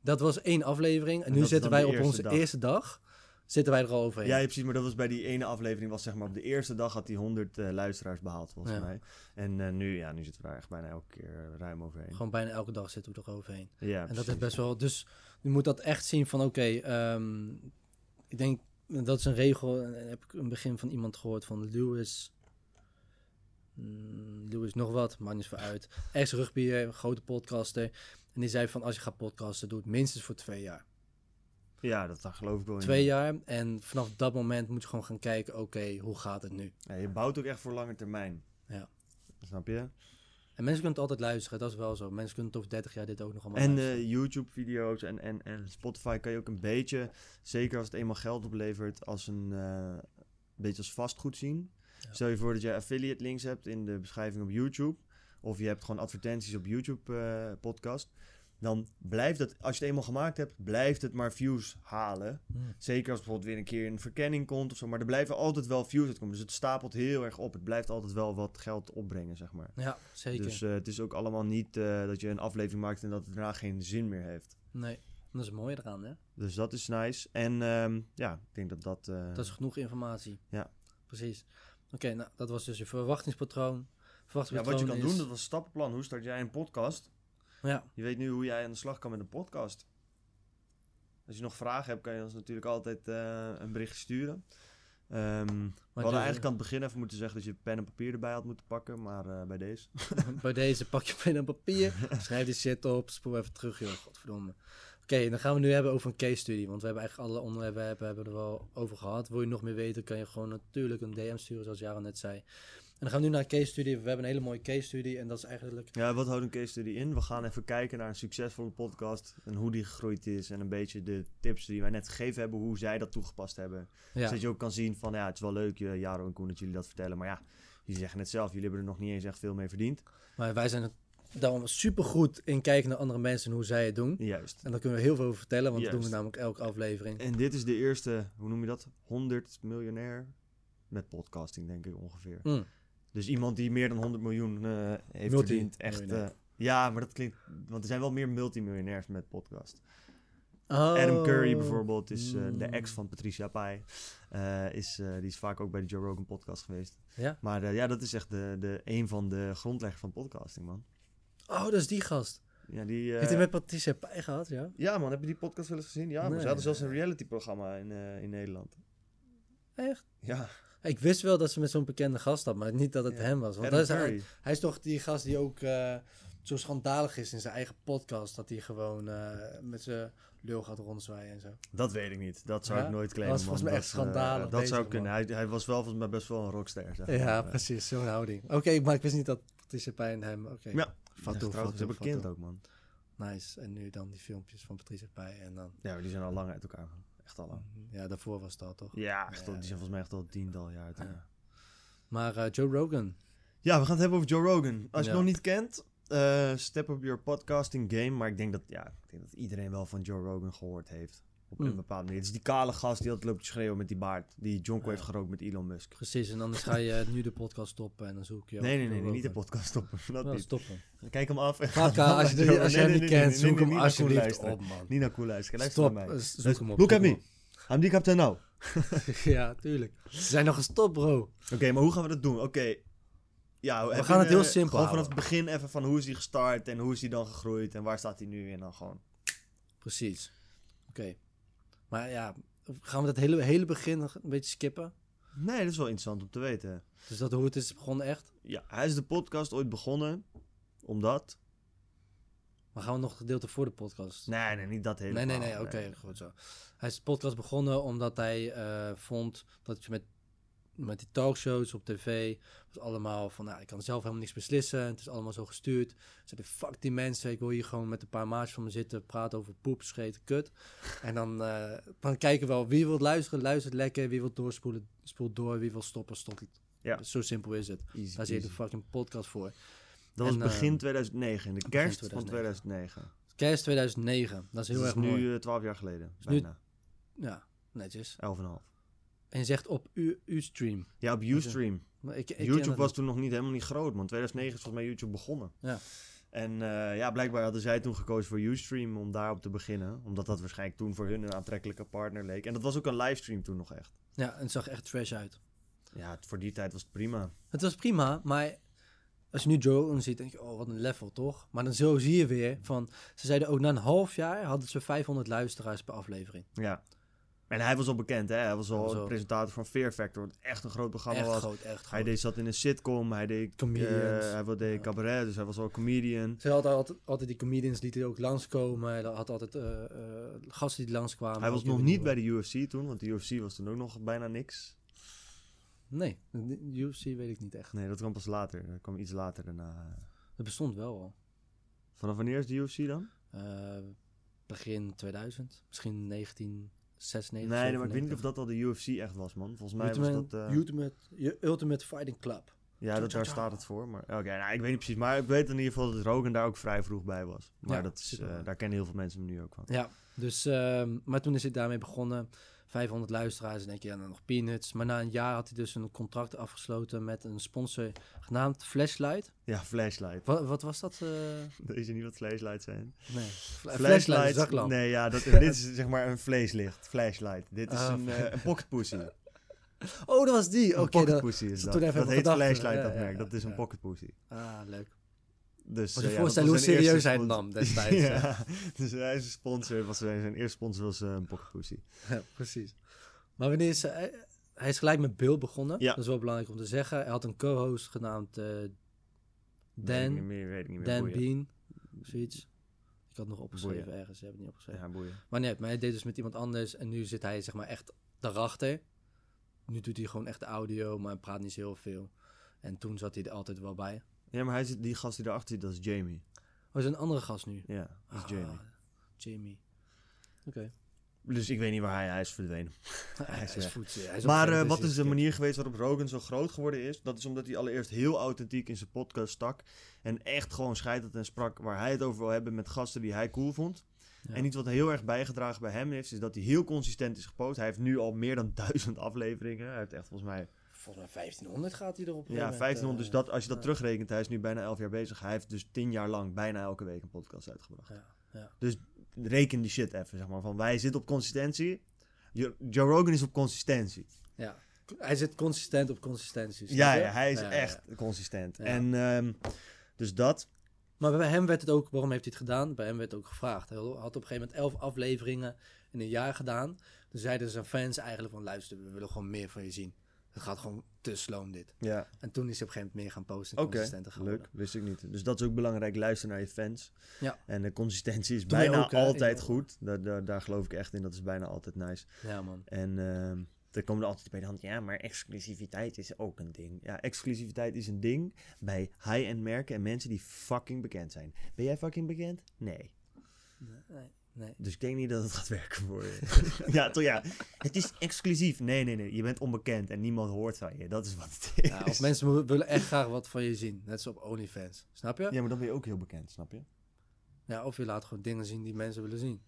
Dat was één aflevering. En, En nu zitten wij op onze dag. eerste dag. Zitten wij er al overheen. Ja, precies. Maar dat was bij die ene aflevering, was zeg maar op de eerste dag had hij 100 eh, luisteraars behaald, volgens Ja. mij. En eh, nu, ja, nu zitten we daar echt bijna elke keer eh, ruim overheen. Gewoon bijna elke dag zitten we er overheen. Ja, En dat is best wel. Dus je moet dat echt zien van oké. ehm, ik denk dat is een regel. En heb ik het begin van iemand gehoord van Lewis. mm, Lewis nog wat, maakt niet zo uit. Ex-rugby, een grote podcaster. En die zei van als je gaat podcasten, doe het minstens voor twee jaar. Ja, dat, dat geloof ik wel. Twee jaar. En vanaf dat moment moet je gewoon gaan kijken, oké, hoe gaat het nu? Ja, je bouwt ook echt voor lange termijn. Ja. Snap je? En mensen kunnen het altijd luisteren, dat is wel zo. Mensen kunnen het over 30 jaar dit ook nog allemaal En luisteren. eh, YouTube-video's en, en, en Spotify kan je ook een beetje, zeker als het eenmaal geld oplevert, als een eh, beetje als vastgoed zien. Ja. Stel je voor dat je affiliate links hebt in de beschrijving op YouTube, of je hebt gewoon advertenties op YouTube-podcast. Dan blijft het, als je het eenmaal gemaakt hebt, blijft het maar views halen. Hmm. Zeker als bijvoorbeeld weer een keer een verkenning komt of zo. Maar er blijven altijd wel views uitkomen. Dus het stapelt heel erg op. Het blijft altijd wel wat geld opbrengen, zeg maar. Ja, zeker. Dus eh, het is ook allemaal niet eh, dat je een aflevering maakt en dat het daarna geen zin meer heeft. nee, dat is het mooie eraan, hè? Dus dat is nice. En ehm, ja, ik denk dat dat... eh, Dat is genoeg informatie. Ja. Precies. Oké, nou, dat was dus je verwachtingspatroon. ja, Verwachtingspatroon wat je kan is... doen, dat was stappenplan. Hoe start jij een podcast? Ja, Je weet nu hoe jij aan de slag kan met een podcast. Als je nog vragen hebt, kan je ons natuurlijk altijd eh, een bericht sturen. Ehm, we hadden dus, eigenlijk aan het begin even moeten zeggen dat je pen en papier erbij had moeten pakken. Maar eh, bij deze... [laughs] bij deze pak je pen en papier, schrijf die shit op, spoel even terug, joh, godverdomme. Oké, dan gaan we nu hebben over een case study, want we hebben eigenlijk alle onderwerpen hebben, er wel over gehad. Wil je nog meer weten, kan je gewoon natuurlijk een DM sturen, zoals Jaro net zei. En dan gaan we nu naar een case study. We hebben een hele mooie case study en dat is eigenlijk... Ja, wat houdt een case study in? We gaan even kijken naar een succesvolle podcast en hoe die gegroeid is. En een beetje de tips die wij net gegeven hebben, hoe zij dat toegepast hebben. Ja, Zodat je ook kan zien van, ja, het is wel leuk, eh, Jaro en Koen, dat jullie dat vertellen. Maar ja, jullie zeggen het zelf, jullie hebben er nog niet eens echt veel mee verdiend. maar wij zijn daarom super goed in kijken naar andere mensen en hoe zij het doen. Juist. En daar kunnen we heel veel over vertellen, want dat doen we Juist. namelijk elke aflevering. En dit is de eerste, hoe noem je dat? 100 miljonair met podcasting, denk ik ongeveer. Mm. Dus iemand die meer dan 100 miljoen eh, heeft Multi- verdiend. Echt, eh, ja, maar dat klinkt... Want er zijn wel meer multimiljonairs met podcast. Oh. Adam Curry bijvoorbeeld is eh, de Mm. ex van Patricia Pai. Is, die is vaak ook bij de Joe Rogan podcast geweest. Ja? Maar ja, dat is echt de, de, een van de grondleggers van podcasting, man. Oh, dat is die gast. Ja, die, Heeft hij met Patricia Pai gehad, ja? ja, man, heb je die podcast wel eens gezien? Ja, maar ze hadden zelfs een reality-programma in, in Nederland. Echt? Ja, Ik wist wel dat ze met zo'n bekende gast had, maar niet dat het Ja. hem was. Want dat is, hij, is toch die gast die ook eh, zo schandalig is in zijn eigen podcast. Dat hij gewoon eh, met zijn lul gaat rondzwaaien en zo. Dat weet ik niet. Dat zou Ja? ik nooit claimen, was volgens mij echt Dat, eh, schandalig dat zou kunnen. Hij, hij was wel volgens mij best wel een rockster. Zeg maar. Ja, precies. Zo'n houding. Oké, maar ik wist niet dat Patricia Pai en hem... Oké, Ja, Fatu, Ja, ze hebben fatu. kind ook, man. nice. En nu dan die filmpjes van Patricia Pai en dan... Ja, maar die zijn al lang uit elkaar. Echt al lang. Ja, daarvoor was dat toch? Ja, echt al, Ja, die zijn volgens mij echt al tiental jaar Ja. Maar eh, Joe Rogan. Ja, we gaan het hebben over Joe Rogan. Als je Ja. het nog niet kent, eh, step up your podcasting game. Maar ik denk dat, ja, ik denk dat iedereen wel van Joe Rogan gehoord heeft. Op een bepaalde manier. Het is die kale gast die altijd loopt te schreeuwen met die baard. Die Jonko Ja. heeft gerookt met Elon Musk. Precies, en anders ga je nu de podcast stoppen en dan zoek je... [laughs] nee, nee, nee, niet de podcast stoppen. [laughs] Dat niet. stoppen. Kijk hem af. en ga [laughs] als je, die- als je nee, hem niet nee, kent, zoek hem alsjeblieft op, man. Niet naar Koen luisteren. Luister Stop, naar mij. eh, zoek Dus hem op. Look at me. I'm the captain now. ja, tuurlijk. Ze zijn nog gestopt, bro. Oké, maar hoe gaan we dat doen? Oké. Ja, heb gaan het heel een- simpel Gewoon vanaf het begin even van hoe is hij gestart en hoe is hij dan gegroeid en waar staat hij nu en dan gewoon. Precies. Oké. Maar ja, gaan we dat hele, hele begin een beetje skippen? Nee, dat is wel interessant om te weten. Dus dat hoe het is begonnen echt? Ja, hij is de podcast ooit begonnen omdat... Maar gaan we nog gedeelte voor de podcast? Nee, nee, niet dat hele Nee, nee, nee, oké, goed zo. Hij is de podcast begonnen omdat hij eh, vond dat je met, met die talkshows op tv was allemaal van, nou, ik kan zelf helemaal niks beslissen. Het is allemaal zo gestuurd. Ze fuck die mensen, ik wil hier gewoon met een paar maatjes van me zitten, praten over poep, scheet, kut. En dan, eh, dan kijken we wel wie wil luisteren, luistert lekker, wie wil doorspoelen, spoelt door, wie wil stoppen, stopt. Ja. Zo simpel is het. Easy Daar je de fucking podcast voor. Dat was begin eh, 2009, in de kerst van 2009. 2009. Kerst 2009, dat is heel dat erg is mooi. nu eh, 12 jaar geleden, bijna. Ja, netjes. 11,5. En zegt op u, uw stream. Ja, op Ustream. Ik, YouTube was toen nog niet helemaal niet groot, man. 2009 is volgens mij YouTube begonnen. Ja. En eh, ja, blijkbaar hadden zij toen gekozen voor Ustream om daarop te beginnen. Omdat dat waarschijnlijk toen voor hun een aantrekkelijke partner leek. En dat was ook een livestream toen nog echt. Ja, en het zag echt fresh uit. Ja, het- voor die tijd was het prima. Het was prima, maar als je nu Joe Rogan ziet, denk je, oh, wat een level, toch? Maar dan zo zie je weer van, ze zeiden ook na een half jaar hadden ze 500 luisteraars per aflevering. Ja. En hij was al bekend, hè? Hij was al, een presentator van Fear Factor. Echt een groot programma echt was. Groot, echt. Hij deed, zat in een sitcom. Hij deed, eh, comedian, hij wilde cabaret, dus hij was al comedian. Ze hadden altijd, altijd die comedians die ook langskomen. Hij had altijd eh, eh, gasten die langskwamen. Hij was nog niet bij de UFC toen, want de UFC was toen ook nog bijna niks. Nee, de UFC weet ik niet echt. Nee, dat kwam pas later. Dat kwam iets later daarna. Het bestond wel al. Vanaf wanneer is de UFC dan? begin 2000, misschien 19... 96. Nee, maar ik weet niet of dat al de UFC echt was, man. Volgens mij was dat... Uh... Ultimate, Ultimate Fighting Club. Ja, dat, daar staat het voor. Maar oké, nou, ik weet niet precies. Maar ik weet in ieder geval dat Rogan daar ook vrij vroeg bij was. Maar dat is, uh, daar kennen heel veel mensen hem nu ook van. Ja, dus, uh, maar toen is ik daarmee begonnen. 500 luisteraars, en denk je, ja, dan nog peanuts. Maar na een jaar had hij dus een contract afgesloten met een sponsor genaamd Flashlight. Ja, flashlight. Wat, wat was dat? eh? [laughs] Weet je niet wat flashlights zijn? Nee, Fla- Flashlight, zaklamp. Nee, ja, dat, [laughs] dit is zeg maar een vleeslicht. Flashlight. Dit is Ah, een, eh, een pocket pussy. [laughs] Oh, dat was die. Oké, dat- is dat. Dat heet flashlight, Ja, dat merk. ja, Dat is een pocket pussy. Ah, leuk. Dus, Moet eh, je ja, voorstellen hoe serieus hij nam [laughs] destijds. ja, dus hij is een sponsor. Was zijn, zijn eerste sponsor was eh, een pussy. Ja, precies. Maar wanneer is hij... Hij is gelijk met Bill begonnen. Ja. Dat is wel belangrijk om te zeggen. Hij had een co-host genaamd eh, ik niet Dan, meer, weet ik niet meer. Dan boeien. Bean. Zoiets. Ik had nog opgeschreven Boeien. ergens. Hebt het niet opgeschreven. Ja, boeien. Maar nee, maar hij deed dus met iemand anders. En nu zit hij zeg maar echt daarachter. Nu doet hij gewoon echt de audio, maar praat niet zo heel veel. En toen zat hij er altijd wel bij. Ja, maar hij zit, die gast die erachter zit, dat is Jamie. Oh, is een andere gast nu. Ja, dat is Ah, Jamie. Jamie. Oké. Dus ik weet niet waar hij, hij is verdwenen. [laughs] Hij is. Hij is Maar eh, wat is de manier geweest waarop Rogan zo groot geworden is? Dat is omdat hij allereerst heel authentiek in zijn podcast stak. En echt gewoon scheiterd en sprak waar hij het over wil hebben met gasten die hij cool vond. Ja. En iets wat heel erg bijgedragen bij hem heeft, is dat hij heel consistent is gepost. Hij heeft nu al meer dan [laughs] duizend afleveringen. Hij heeft echt volgens mij Volgens mij 1500 gaat hij erop. ja, 1500. Dus dat, als je dat terugrekent, hij is nu bijna 11 jaar bezig. Hij heeft dus 10 jaar lang bijna elke week een podcast uitgebracht. Ja, ja. Reken die shit even, zeg maar. Van wij zitten op consistentie. Jo- Joe Rogan is op consistentie. ja. Hij zit consistent op consistentie. Ja, ja, hij is Ja, ja, echt consistent. En ehm, dus dat. Maar bij hem werd het ook, waarom heeft hij het gedaan? Bij hem werd ook gevraagd. Hij had op een gegeven moment elf afleveringen in een jaar gedaan. Toen zeiden zijn fans eigenlijk van luister, we willen gewoon meer van je zien. Het gaat gewoon te sloom dit. Ja, En toen is hij op een gegeven moment meer gaan posten en consistenter geworden. Leuk, wist ik niet. Dus dat is ook belangrijk. Luister naar je fans. Ja. En de consistentie is Doe bijna ook, altijd goed. Daar, daar, daar geloof ik echt in. Dat is bijna altijd nice. Ja man. En ehm er komen er altijd bij de hand. Ja, maar exclusiviteit is ook een ding. Ja, exclusiviteit is een ding bij high-end merken en mensen die fucking bekend zijn. Ben jij fucking bekend? Nee. Nee, nee. Dus ik denk niet dat het gaat werken voor je. [laughs] ja, toch ja. Het is exclusief. Nee, nee, nee. Je bent onbekend en niemand hoort van je. Dat is wat het is. Ja, of mensen willen echt graag wat van je zien. Net zoals op OnlyFans. Snap je? Ja, maar dan ben je ook heel bekend, snap je? Ja, of je laat gewoon dingen zien die mensen willen zien.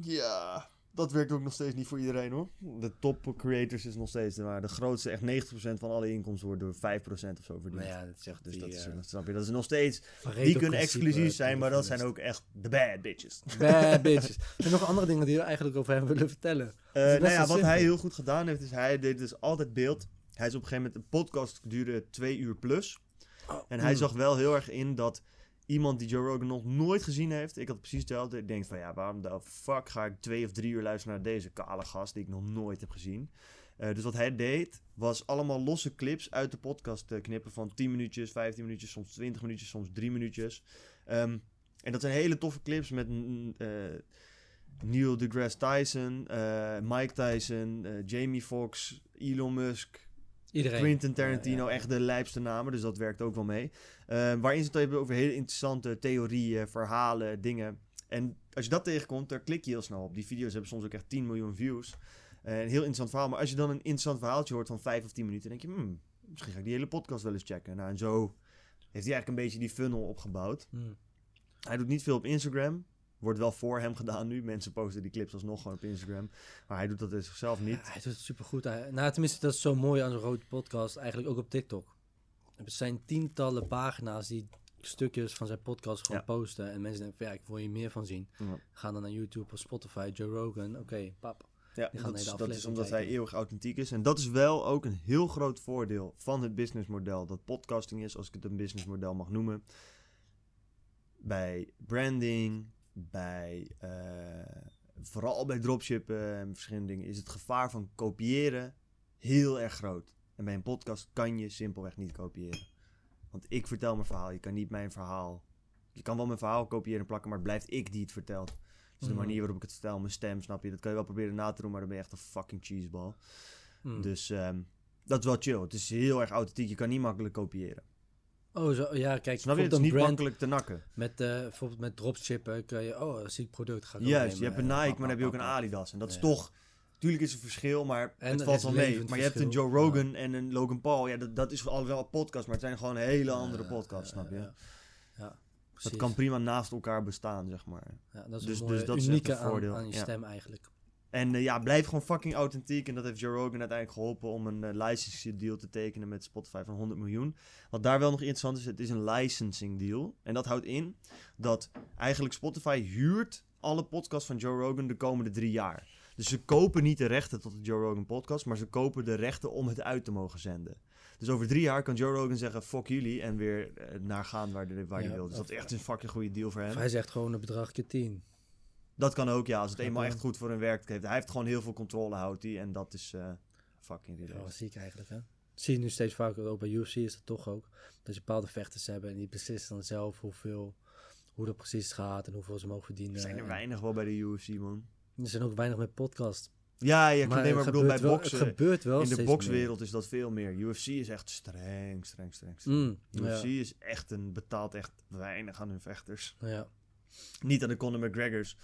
Ja, dat werkt ook nog steeds niet voor iedereen hoor. De top creators is nog steeds waar. De grootste, echt 90% van alle inkomsten wordt door 5% of zo verdiend. Maar ja, dat zegt Dus die, dat is, eh, dat snap je, dat is nog steeds. Die kunnen exclusief zijn, eh, maar dat zijn ook echt de bad bitches. [laughs] Bad bitches. Er zijn nog andere dingen die we eigenlijk over hem willen vertellen. Eh, best nou ja, wat hij heel goed gedaan heeft, is hij deed dus altijd beeld. Hij is op een gegeven moment, een podcast duurde twee uur plus. En hij Mm. zag wel heel erg in dat iemand die Joe Rogan nog nooit gezien heeft, ik had precies hetzelfde, ik denk van ja, waarom de fuck ga ik twee of drie uur luisteren naar deze kale gast die ik nog nooit heb gezien. Eh, dus wat hij deed, was allemaal losse clips uit de podcast eh, knippen van 10 minuutjes, 15 minuutjes, soms 20 minuutjes, soms 3 minuutjes. Ehm, en dat zijn hele toffe clips met mm, eh, Neil deGrasse Tyson, Mike Tyson, Jamie Foxx, Elon Musk, Iedereen. Quentin Tarantino, Ja, ja. echt de lijpste namen, dus dat werkt ook wel mee. Eh, waarin ze het hebben over hele interessante theorieën, verhalen, dingen. En als je dat tegenkomt, daar klik je heel snel op. Die video's hebben soms ook echt 10 miljoen views. Eh, een heel interessant verhaal. Maar als je dan een interessant verhaaltje hoort van 5 of 10 minuten, denk je, hmm, misschien ga ik die hele podcast wel eens checken. Nou, en zo heeft hij eigenlijk een beetje die funnel opgebouwd. Hmm. Hij doet niet veel op Instagram. Wordt wel voor hem gedaan nu. Mensen posten die clips alsnog gewoon op Instagram. Maar hij doet dat in zichzelf niet. Ja, hij doet het supergoed. Nou, tenminste, dat is zo mooi aan zo'n grote podcast. Eigenlijk ook op TikTok. Er zijn tientallen pagina's die stukjes van zijn podcast gewoon Ja. posten. En mensen denken van, ja, ik wil hier meer van zien. Ja. Gaan dan naar YouTube of Spotify, Joe Rogan. Oké, pap. Ja, dat, is, dat omdat hij eeuwig authentiek is. En dat is wel ook een heel groot voordeel van het businessmodel. Dat podcasting is, als ik het een businessmodel mag noemen. Bij branding, bij eh, vooral bij dropshippen en verschillende dingen, is het gevaar van kopiëren heel erg groot. En bij een podcast kan je simpelweg niet kopiëren. Want ik vertel mijn verhaal, je kan niet mijn verhaal. Je kan wel mijn verhaal kopiëren en plakken, maar het blijft ik die het vertelt. Dus de Mhm. manier waarop ik het vertel, mijn stem, snap je? Dat kan je wel proberen na te doen, maar dan ben je echt een fucking cheeseball. Hmm. Dus ehm, dat is wel chill. Het is heel erg authentiek. Je kan niet makkelijk kopiëren. Oh, zo, ja, kijk, Snap je? Het is een niet makkelijk te nakken. met, eh, bijvoorbeeld met dropshippen kun je, oh, een ziek product ga ik Juist, je hebt een En Nike, maar dan heb je ook een. Adidas. En dat is toch... Tuurlijk is er verschil, maar En het valt is wel mee. Maar je hebt een. Joe Rogan en een Logan Paul. Ja, dat, dat is al wel een podcast, maar het zijn gewoon hele andere podcasts, snap je? Ja, dat kan prima naast elkaar bestaan, zeg maar. Ja, dat is Dus- een dus dat is unieke een aan, voordeel, aan je ja. stem eigenlijk. En eh, ja, blijf gewoon fucking authentiek. En dat heeft Joe Rogan uiteindelijk geholpen om een eh, licensing deal te tekenen met Spotify van 100 miljoen. Wat daar wel nog interessant is, het is een licensing deal. En dat houdt in dat eigenlijk Spotify huurt alle podcasts van Joe Rogan de komende drie jaar. Dus ze kopen niet de rechten tot de Joe Rogan podcast, maar ze kopen de rechten om het uit te mogen zenden. Dus over drie jaar kan Joe Rogan zeggen, fuck jullie, en weer eh, naar gaan waar hij waar die Ja, wil. Dus dat is echt een fucking goede deal voor hem. Of hij zegt gewoon een bedrag keer 10. Dat kan ook, ja. Als het eenmaal echt goed voor hem werkt. Heeft. Hij heeft gewoon heel veel controle, houdt hij. En dat is eh, fucking Ja, relaxed. wel ziek eigenlijk, hè? Dat zie je nu steeds vaker, ook bij UFC is dat toch ook. Dat je bepaalde vechters hebben en die beslissen dan zelf hoeveel, hoe dat precies gaat en hoeveel ze mogen verdienen. Er zijn er weinig wel bij de UFC, man. Er zijn ook weinig met podcast. Ja, ja maar maar bedoel, bij boksen. Het gebeurt wel In de steeds bokswereld is dat veel meer. UFC is echt streng, streng, streng. Mm, UFC ja, is echt een, betaalt echt weinig aan hun vechters. ja, Niet aan de Conor McGregors,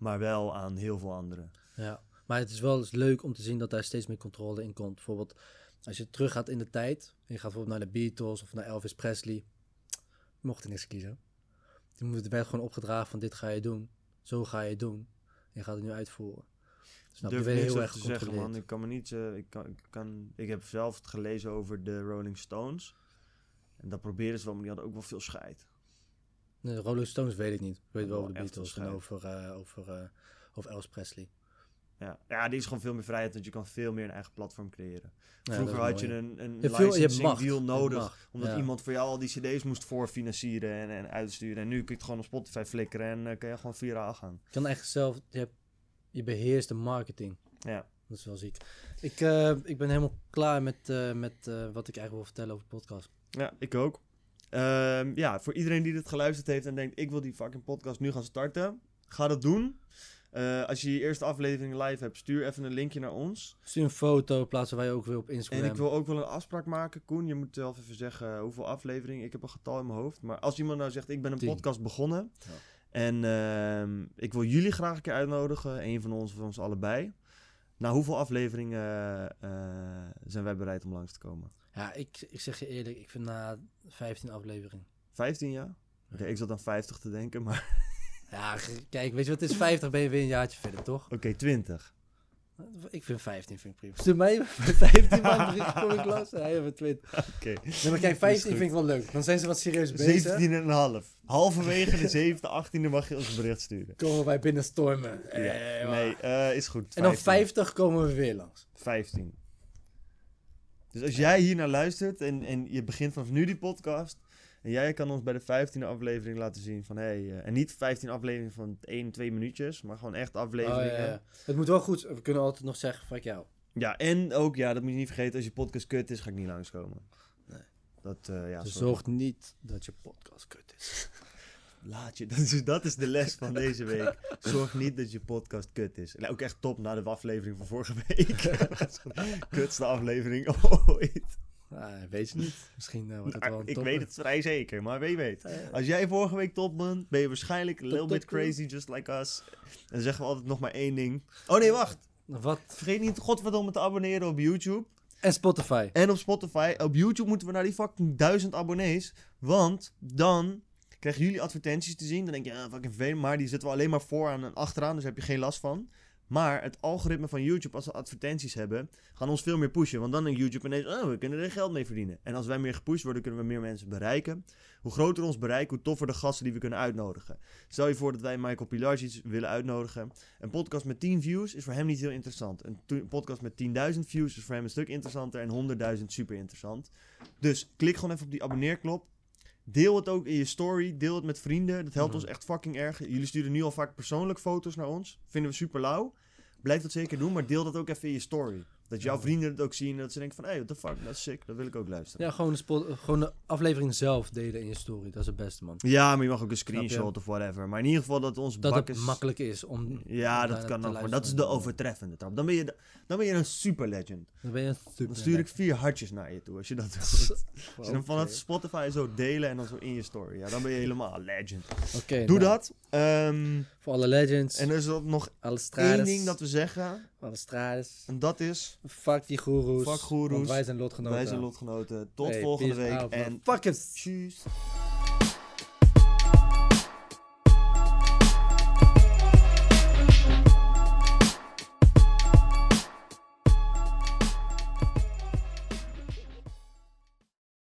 maar wel aan heel veel anderen. ja. Maar het is wel eens leuk om te zien dat daar steeds meer controle in komt. Bijvoorbeeld als je teruggaat in de tijd. En je gaat bijvoorbeeld naar de Beatles of naar Elvis Presley. Mocht er niks kiezen. Er werd gewoon opgedragen van dit ga je doen. Zo ga je het doen. En je gaat het nu uitvoeren. Snap je? Durf Je heel erg te zeggen, man. Ik kan me niet... eh, ik, kan, ik, kan, ik heb zelf het gelezen over de Rolling Stones. En dat proberen ze wel, maar die hadden ook wel veel scheid. De Rolling Stones weet ik niet. Ik weet wel over de echt Beatles en over, eh, over, eh, over Elvis Presley. Ja. ja, die is gewoon veel meer vrijheid, want je kan veel meer een eigen platform creëren. Vroeger had je een, een Je licensing macht. deal nodig, omdat ja. iemand voor jou al die cd's moest voorfinancieren en, en uitsturen. En nu kun je het gewoon op Spotify flikkeren en uh, kan je gewoon viraal gaan. Je kan echt zelf, je, hebt, je beheerst de marketing. Ja. Dat is wel ziek. Ik, eh, ik ben helemaal klaar met, eh, met eh, wat ik eigenlijk wil vertellen over de podcast. Ja, ik ook. Ehm, ja, voor iedereen die dit geluisterd heeft en denkt, ik wil die fucking podcast nu gaan starten, ga dat doen. Eh, als je je eerste aflevering live hebt, stuur even een linkje naar ons. Stuur een foto, plaatsen wij ook weer op Instagram. En ik wil ook wel een afspraak maken. Koen, je moet zelf even zeggen hoeveel afleveringen. Ik heb een getal in mijn hoofd. Maar als iemand nou zegt, ik ben een Tien. podcast begonnen. Ja. En ehm, ik wil jullie graag een keer uitnodigen. Een van ons of ons allebei. Nou, hoeveel afleveringen eh, zijn wij bereid om langs te komen? Ja, ik, ik zeg je eerlijk, ik vind na 15 afleveringen. 15 jaar? Oké, ik zat aan 50 te denken, maar [laughs] Ja, kijk, weet je wat het is? 50 ben je weer een jaartje verder, toch? oké, 20. Ik vind 15 vind ik prima. Stuur mij met 15 man kom ik los. Hij heeft 20. Oké. Nee, maar kijk, 15 vind ik wel leuk. Dan zijn ze wat serieus bezig. 17 en een half. Halverwege de 7e, 18e mag je ons een bericht sturen. Komen wij binnen stormen. Ja. Eh, Nee, eh, is goed. En dan 15. 50 komen we weer langs. 15. Dus als jij hier naar luistert en, en je begint vanaf nu die podcast. En jij kan ons bij de 15e aflevering laten zien van hé. Hey, eh, en niet 15 afleveringen van 1, 2 minuutjes, maar gewoon echt Oh, afleveringen. ja, ja, ja. Het moet wel goed. We kunnen altijd nog zeggen: fuck jou. en ook, ja, dat moet je niet vergeten. Als je podcast kut is, ga ik niet langskomen. Nee. Dat, eh, ja, dus zorg niet dat je podcast kut is. [laughs] Laat je, [laughs] dat is, dat is de les van deze week. Zorg niet dat je podcast kut is. En ook echt top na de aflevering van vorige week. [laughs] Kutste aflevering ooit. Ah, weet je niet. Misschien eh, wordt het Maar wel een ik weet het vrij zeker, maar wie weet. Ja. Als jij vorige week top bent, ben je waarschijnlijk a little bit crazy, just like us. En dan zeggen we altijd nog maar één ding. Oh nee, wacht. Wat? Vergeet niet godverdomme te abonneren op YouTube. En Spotify. En op Spotify. Op YouTube moeten we naar die fucking duizend abonnees. Want dan krijgen jullie advertenties te zien. Dan denk je, ah, fucking vervelend. Maar die zetten we alleen maar vooraan en achteraan. Dus daar heb je geen last van. Maar het algoritme van YouTube, als we advertenties hebben, gaan ons veel meer pushen. Want dan denkt YouTube ineens, oh, we kunnen er geld mee verdienen. En als wij meer gepusht worden, kunnen we meer mensen bereiken. Hoe groter ons bereik, hoe toffer de gasten die we kunnen uitnodigen. Stel je voor dat wij Michael Pilarczyk willen uitnodigen. Een podcast met 10 views is voor hem niet heel interessant. Een podcast met 10.000 views is voor hem een stuk interessanter. En 100.000 super interessant. Dus klik gewoon even op die abonneerknop. Deel het ook in je story. Deel het met vrienden. Dat helpt Mhm. ons echt fucking erg. Jullie sturen nu al vaak persoonlijk foto's naar ons. Vinden we super lauw. Blijf dat zeker doen, maar deel dat ook even in je story. Dat jouw vrienden het ook zien en dat ze denken van... Hé, hey, what the fuck, dat is sick. Dat wil ik ook luisteren. Ja, gewoon de, spot, gewoon de aflevering zelf delen in je story. Dat is het beste, man. Ja, maar je mag ook een screenshot of whatever. Maar in ieder geval dat ons Dat het makkelijk is om... Ja, om dat kan nog. Maar dat is de overtreffende trap. Dan ben je, de- dan ben je een super legend. Dan ben je een super Dan stuur ik vier hartjes naar je toe als je dat [laughs] doet. Als je dan vanaf Oké. Spotify zo delen en dan zo in je story. Ja, dan ben je helemaal een legend. Oké, Doe nou, dat. Ehm, Voor alle legends, en er is nog één ding dat we zeggen. Strades. En dat is... Fuck die goeroes. Fuck goeroes. want wij zijn lotgenoten. Wij zijn lotgenoten. Tot Hey, volgende week. out, En. Fuck it. tjus.